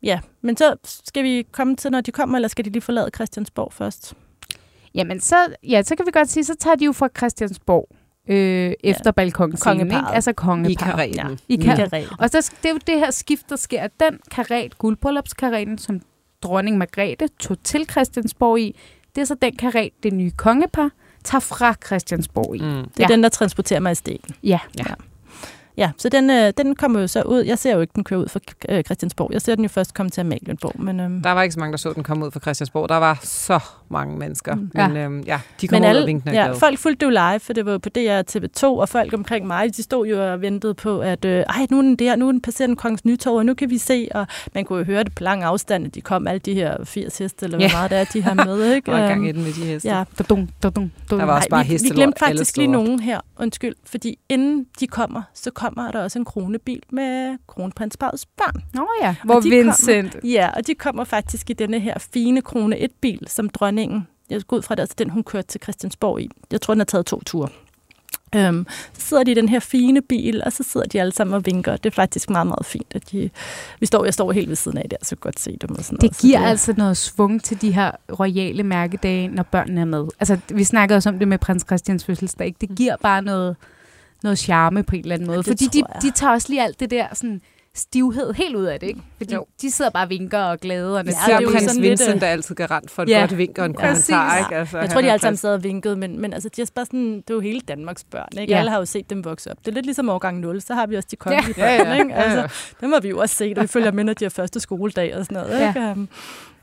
ja, men så skal vi komme til, når de kommer, eller skal de lige forlade Christiansborg først? Jamen, så, ja, så kan vi godt sige, så tager de jo fra Christiansborg øh, efter ja. balkonscenen, ikke? Altså I kongeparret. kareten. I Ja. kan- Karel. Og så, det er jo det her skift, der sker. Den karet, guldbryllupskaretten, som dronning Margrethe tog til Christiansborg i, det er så den karet, det nye kongepar tager fra Christiansborg i. Mm. Det er Ja. den, der transporterer mig i stenen. Ja. Ja, så den, øh, den kommer jo så ud. Jeg ser jo ikke, den kører ud fra øh, Christiansborg. Jeg ser den jo først komme til Amalienborg. Men, øhm, Der var ikke så mange, der så den komme ud fra Christiansborg. Der var så mange mennesker. Mm. Men ja, øhm, ja de kom men ud alle, og vinkende ja, folk fulgte jo live, for det var jo på DR TV2, og folk omkring mig, de stod jo og ventede på, at øh, ej, nu er den der, nu er den passeret den kongens nytår, og nu kan vi se, og man kunne jo høre det på lang afstand, at de kom alle de her 80 heste, eller hvor Ja. meget det er, de har med, ikke? Der var gang i Øhm, den med de heste. Ja, Dadung, dadung, dadung. Der var også Ej, bare vi, vi hestelort glemte faktisk lige nogen her, undskyld, fordi inden de kommer, så kommer der også en kronebil med kronprinsparets børn. Nå ja, hvor de Vincent... Ja, og de kommer faktisk i denne her fine krone 1-bil, som dronningen, jeg går ud fra det, altså den hun kørte til Christiansborg i. Jeg tror, den har taget to ture. Øhm, så sidder de i den her fine bil, og så sidder de alle sammen og vinker. Det er faktisk meget, meget fint, at de... Vi står, jeg står helt ved siden af der, så godt se dem og sådan Det noget. Giver altså noget svung til de her royale mærkedage, når børnene er med. Altså, vi snakker også om det med prins Christians fødselsdag. ikke? Det giver bare noget, noget charme på en eller anden måde. det Fordi de, jeg. de tager også lige alt det der sådan, stivhed helt ud af det, ikke? Fordi Jo. de sidder bare og vinker og glade. Og Ja, Ja, det er jo prins sådan lidt, Vincent, øh, der er altid garant for et Ja, godt vink og en præcis. kommentar. Ikke? Altså, Jeg tror, de alle sammen sad og vinkede, men, men altså, de er bare sådan, det er jo hele Danmarks børn. Ikke? Ja. Ja. Alle har jo set dem vokse op. Det er lidt ligesom årgang 0, så har vi også de kongelige Ja, børn. ja, Ikke? ja, ja. Altså, dem har vi jo også set, og vi følger med, når de har første skoledag og sådan noget. Ja. Ikke? Um,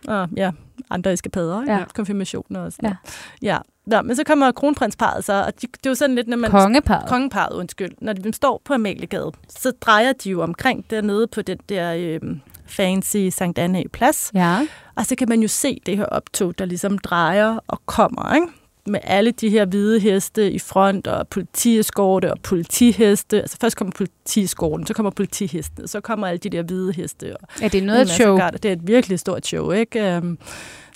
og ja, andre eskapader, ikke? Ja. Ja. konfirmationer og sådan Ja. noget. Ja. Nå, men så kommer kronprinsparet så, og de, det er jo sådan lidt, når man... Kongeparret. Kongeparret, undskyld. Når de står på Amaliegade, så drejer de jo omkring dernede på den der øh, fancy Sankt Anne plads. Ja. Og så kan man jo se det her optog, der ligesom drejer og kommer, ikke? med alle de her hvide heste i front, og politieskorte og politiheste. Altså først kommer politieskorten, så kommer politihestene, så kommer alle de der hvide heste. Og Ja, det er noget af et show. Det er et virkelig stort show, ikke? Um,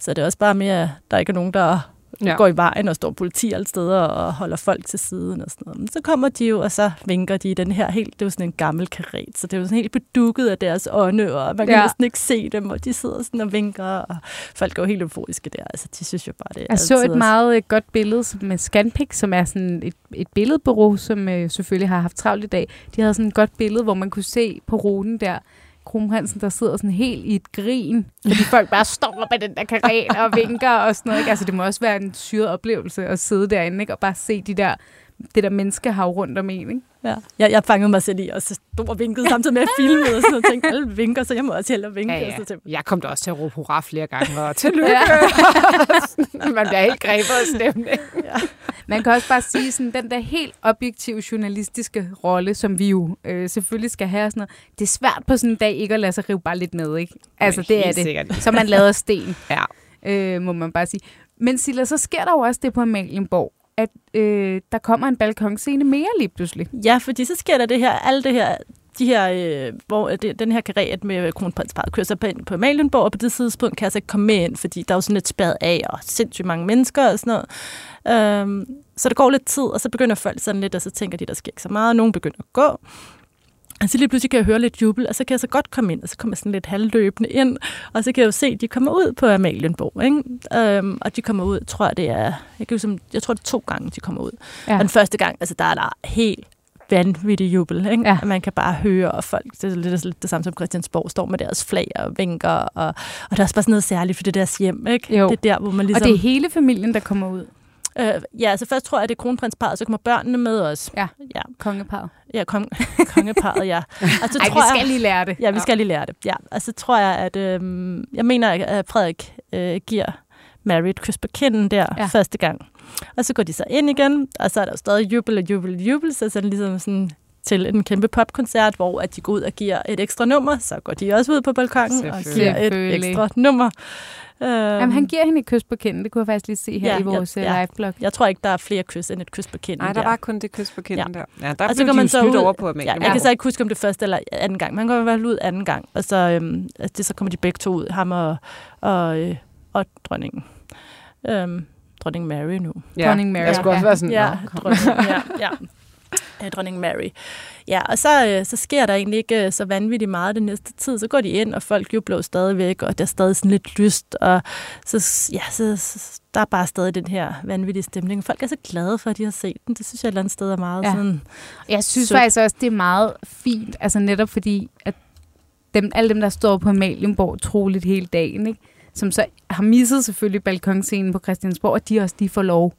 så det er også bare mere, at der ikke er nogen, der Ja. går i vejen og står politi alle steder og holder folk til siden og sådan noget. Men så kommer de jo, og så vinker de i den her helt, det er jo sådan en gammel karet, så det er jo sådan helt bedukket af deres ånde, og man kan Ja. næsten ikke se dem, og de sidder sådan og vinker, og folk går helt euforiske der. Altså, de synes jo bare, det er Jeg så et også- meget øh, godt billede som- med Scanpic, som er sådan et, et billedbureau, som øh, selvfølgelig har haft travlt i dag. De havde sådan et godt billede, hvor man kunne se på ruten der, kronprinsen, der sidder sådan helt i et grin, fordi folk bare står med den der karet og vinker og sådan noget. Ikke? Altså, det må også være en syret oplevelse at sidde derinde ikke? og bare se de der, det der menneskehav rundt om en. Ikke? Ja. Jeg, jeg fangede mig selv i, og så stod og vinkede samtidig med at filme, og sådan noget, tænkte, alle vinker, så jeg må også hellere vinke. Ja, Og så ja. tænkte, Jeg kom da også til at råbe hurra flere gange, og tillykke. Ja. Man bliver helt grebet af stemning. Man kan også bare sige, sådan den der helt objektive journalistiske rolle, som vi jo øh, selvfølgelig skal have, og sådan noget, det er svært på sådan en dag ikke at lade sig rive bare lidt med, ikke? Altså, det er det. sikkert. Så man lader sten. Ja. øh, må man bare sige. Men Silla, så sker der jo også det på Amalienborg, at øh, der kommer en balkonscene mere lige pludselig. Ja, fordi så sker der det her, alt det her, de her, øh, hvor det, den her karet med kronprinsparet kører sig på, ind på Amalienborg, og på det tidspunkt kan jeg så ikke komme med ind, fordi der er jo sådan lidt spærret af, og sindssygt mange mennesker og sådan noget. Øhm, så der går lidt tid, og så begynder folk sådan lidt, og så tænker de, der sker ikke så meget, og nogen begynder at gå. Og så lige pludselig kan jeg høre lidt jubel, og så kan jeg så godt komme ind, og så kommer jeg sådan lidt halvløbende ind, og så kan jeg jo se, at de kommer ud på Amalienborg, ikke? Øhm, og de kommer ud, tror jeg det er, jeg, kan jo, jeg tror det er to gange, de kommer ud. Ja. Og den første gang, altså der er der helt vanvittig jubel, ikke? Ja. man kan bare høre, og folk, det er lidt, lidt det samme som Christiansborg, står med deres flag og vinker, og, og der er også bare sådan noget særligt, for det er deres hjem, ikke? Jo. Det er der, hvor man ligesom... Og det er hele familien, der kommer ud. Øh, ja, altså først tror jeg, at det er kronprinsparet, så kommer børnene med os. Ja, ja. kongeparet. Ja, kong, kongeparet, ja. Og så Ej, tror vi skal jeg, lige lære det. Ja, vi skal lige lære det. Ja, så tror jeg, at øh, jeg mener, at Frederik øh, giver Mary et kys på kinden der ja. første gang. Og så går de så ind igen, og så er der jo stadig jubel og jubel og jubel, så er det ligesom sådan til en kæmpe popkoncert, hvor at de går ud og giver et ekstra nummer, så går de også ud på balkongen og giver et ekstra nummer. Jamen, han giver hende et kys på kinden. Det kunne jeg faktisk lige se her ja, i vores ja, live-blog. Jeg tror ikke, der er flere kys end et kys på kinden. Nej, der, der var kun det kys på kinden ja. der. Ja, der og så kan man så ud, over på Amalie. Ja, jeg kan så ikke huske, om det første eller anden gang. Man kan være ud anden gang. Og så, øhm, det, så kommer de begge to ud, ham og, og, øh, og dronningen. Øhm, dronning Mary nu. Ja, dronning Mary. Jeg skulle også være sådan, ja, dronning, ja, ja. Dronning Mary. Ja, og så, øh, så sker der egentlig ikke øh, så vanvittigt meget den næste tid. Så går de ind, og folk jubler stadigvæk, og der er stadig sådan lidt lyst, og så, ja, så, så der er bare stadig den her vanvittige stemning. Folk er så glade for, at de har set den. Det synes jeg et eller andet sted er meget ja. sådan... Jeg synes sødt. faktisk også, det er meget fint, altså netop fordi, at dem, alle dem, der står på Amalienborg troligt hele dagen, ikke? Som så har misset selvfølgelig balkonscenen på Christiansborg, og de også de får lov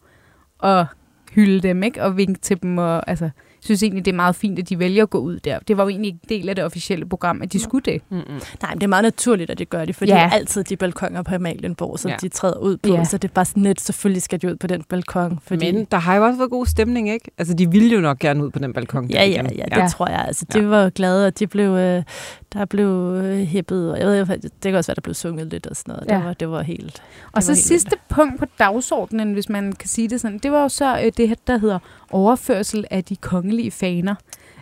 at hylde dem, ikke? Og vinke til dem, og altså, synes egentlig, det er meget fint, at de vælger at gå ud der. Det var jo egentlig ikke del af det officielle program, at de skulle det. Mm-hmm. Nej, men det er meget naturligt, at de gør det, for ja. det er altid de balkonger på Amalienborg, som ja. de træder ud på. Ja. Så det er bare sådan lidt, selvfølgelig skal de ud på den balkon. Fordi... Men der har jo også været god stemning, ikke? Altså, de ville jo nok gerne ud på den balkon. Ja, ja, ja, det ja. tror jeg. Altså, de ja. var glade, og de blev, øh, der blev øh, hippet, og jeg ved, det kan også være, der blev sunget lidt og sådan noget. Ja. Det, var, det var helt... Og så sidste vildt. punkt på dagsordenen, hvis man kan sige det sådan, det var jo så øh, det her, der hedder overførsel af de kongelige faner,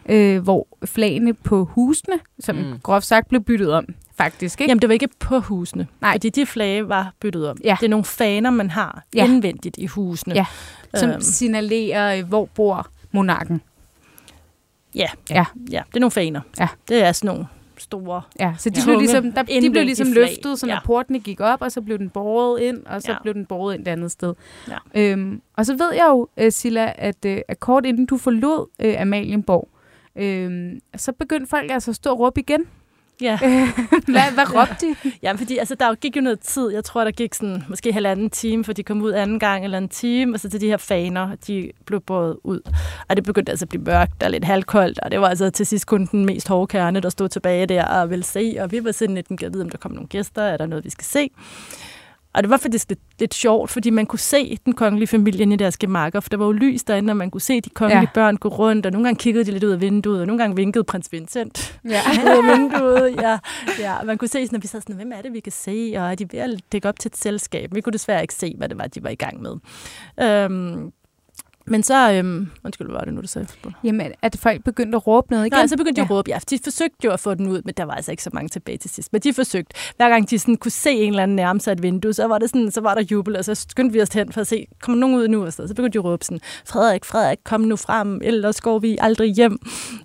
øh, hvor flagene på husene, som mm. groft sagt blev byttet om, faktisk. Ikke? Jamen, det var ikke på husene. Nej. Fordi de flage var byttet om. Ja. Det er nogle faner, man har ja. indvendigt i husene. Ja. Som øhm. signalerer, øh, hvor bor monarken. Ja. ja, ja. Det er nogle faner. Ja. Det er sådan nogle store Ja, så de, ja. blev, ligesom, der, de blev ligesom løftet, så ja. portene gik op, og så blev den båret ind, og så ja. blev den båret ind et andet sted. Ja. Øhm, og så ved jeg jo, uh, Silla, at, uh, at kort inden du forlod uh, Amalienborg, uh, så begyndte folk altså at stå og råbe igen. Ja. hvad, hvad råbte de? Jamen, fordi altså, der gik jo noget tid. Jeg tror, der gik sådan, måske halvanden time, for de kom ud anden gang eller en time, og så til de her faner, de blev båret ud. Og det begyndte altså at blive mørkt og lidt halvkoldt, og det var altså til sidst kun den mest hårde kerne, der stod tilbage der og ville se, og vi var sådan lidt, at vide, om der kom nogle gæster, er der noget, vi skal se. Og det var faktisk lidt, lidt sjovt, fordi man kunne se den kongelige familie i deres gemakker, for der var jo lys derinde, og man kunne se de kongelige ja. børn gå rundt, og nogle gange kiggede de lidt ud af vinduet, og nogle gange vinkede prins Vincent ja. ud af vinduet. Ja, ja. Man kunne se, sådan, at vi sad sådan, hvem er det, vi kan se, og er de ved at dække op til et selskab? Vi kunne desværre ikke se, hvad det var, de var i gang med. Øhm, men så, øhm, undskyld, hvad var det nu, du sagde? Jamen, at folk begyndte at råbe noget igen? Nej, så begyndte de ja. at råbe, ja. De forsøgte jo at få den ud, men der var altså ikke så mange tilbage til sidst. Men de forsøgte. Hver gang de sådan kunne se en eller anden nærme sig et vindue, så var, det sådan, så var der jubel, og så skyndte vi os hen for at se, kommer nogen ud nu? Og så, så begyndte de at råbe sådan, Frederik, Frederik, kom nu frem, ellers går vi aldrig hjem.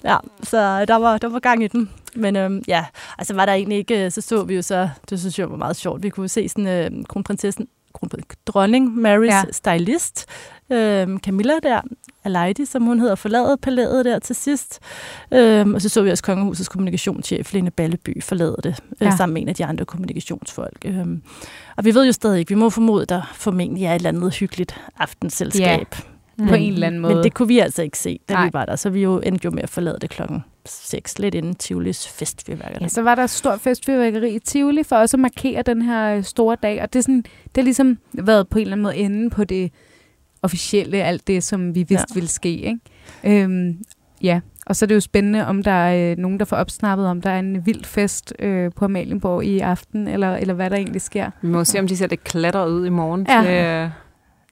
Ja, så der var, der var gang i den. Men øhm, ja, altså var der egentlig ikke, så så vi jo så, det synes jeg var meget sjovt, vi kunne se sådan øh, kronprinsessen dronning Marys ja. stylist, øh, Camilla der, Aleidi, som hun hedder, forlade palæet der til sidst. Øh, og så så vi også kongehusets kommunikationschef, Lene Balleby, forlade det, øh, ja. sammen med en af de andre kommunikationsfolk. Øh, og vi ved jo stadig ikke, vi må formode, der formentlig er et eller andet hyggeligt aftenselskab. Ja. Mm. På en eller anden måde. Men det kunne vi altså ikke se, da Nej. vi var der. Så vi jo endte jo med at forlade det klokken 6, lidt inden Tivolis festfyrværkeri. Ja, så var der stor festfyrværkeri i Tivoli for også at markere den her store dag. Og det, er sådan, det har ligesom været på en eller anden måde inde på det officielle, alt det, som vi vidste ja. ville ske. Ikke? Øhm, ja, Og så er det jo spændende, om der er øh, nogen, der får opsnappet, om der er en vild fest øh, på Amalienborg i aften, eller, eller hvad der egentlig sker. Vi må se, om de ser det klatre ud i morgen Ja. til, øh,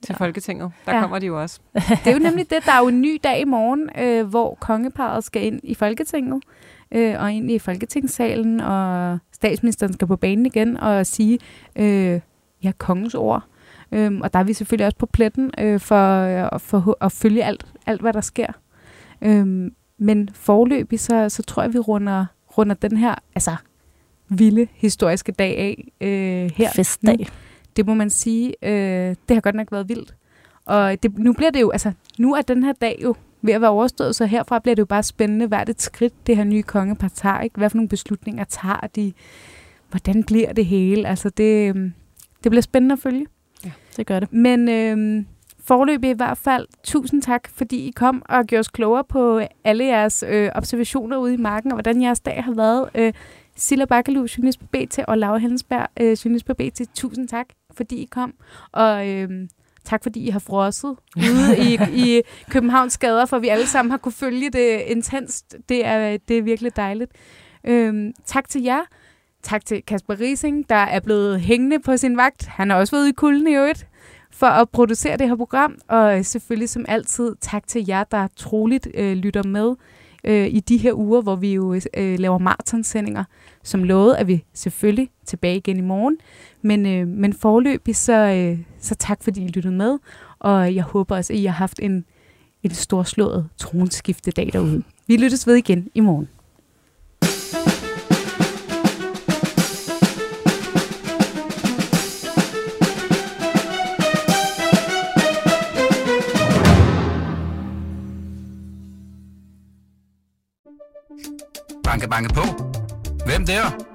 til Ja. Folketinget. Der Ja. kommer de jo også. Det er jo nemlig det, der er jo en ny dag i morgen, øh, hvor kongeparet skal ind i Folketinget, øh, og ind i Folketingssalen, og statsministeren skal på banen igen og sige, øh, ja, kongens ord. Øhm, og der er vi selvfølgelig også på pletten øh, for, øh, for at følge alt, alt, hvad der sker. Øhm, men forløbig, så, så tror jeg, vi runder, runder den her altså, vilde historiske dag af øh, her. Festdag. Nu. Det må man sige. Øh, det har godt nok været vildt. Og det, nu bliver det jo, altså, nu er den her dag jo ved at være overstået, så herfra bliver det jo bare spændende, hvert et skridt, det her nye kongepar tager, ikke? Hvad for nogle beslutninger tager de? Hvordan bliver det hele? Altså, det, øhm, det bliver spændende at følge. Det gør det. Men øhm, forløbig i hvert fald, tusind tak, fordi I kom og gjorde os klogere på alle jeres øh, observationer ude i marken, og hvordan jeres dag har været. Øh, Silla Bakkelu, journalist på BT, og Laura Hensberg, øh, journalist på BT. Tusind tak, fordi I kom. Og øhm, tak, fordi I har frosset ude i, i Københavns gader, for vi alle sammen har kunne følge det intenst. Det er, det er virkelig dejligt. Øhm, tak til jer. Tak til Kasper Rising, der er blevet hængende på sin vagt. Han har også været ude i kulden i øvrigt for at producere det her program. Og selvfølgelig som altid tak til jer, der troligt øh, lytter med øh, i de her uger, hvor vi jo øh, laver maratonsendinger. Som lovede, at vi selvfølgelig tilbage igen i morgen. Men, øh, men forløbig, så, øh, så tak fordi I lyttede med. Og jeg håber også, at I har haft en, en storslået tronskiftedag derude. Vi lyttes ved igen i morgen. Banke, banke på. Hvem der?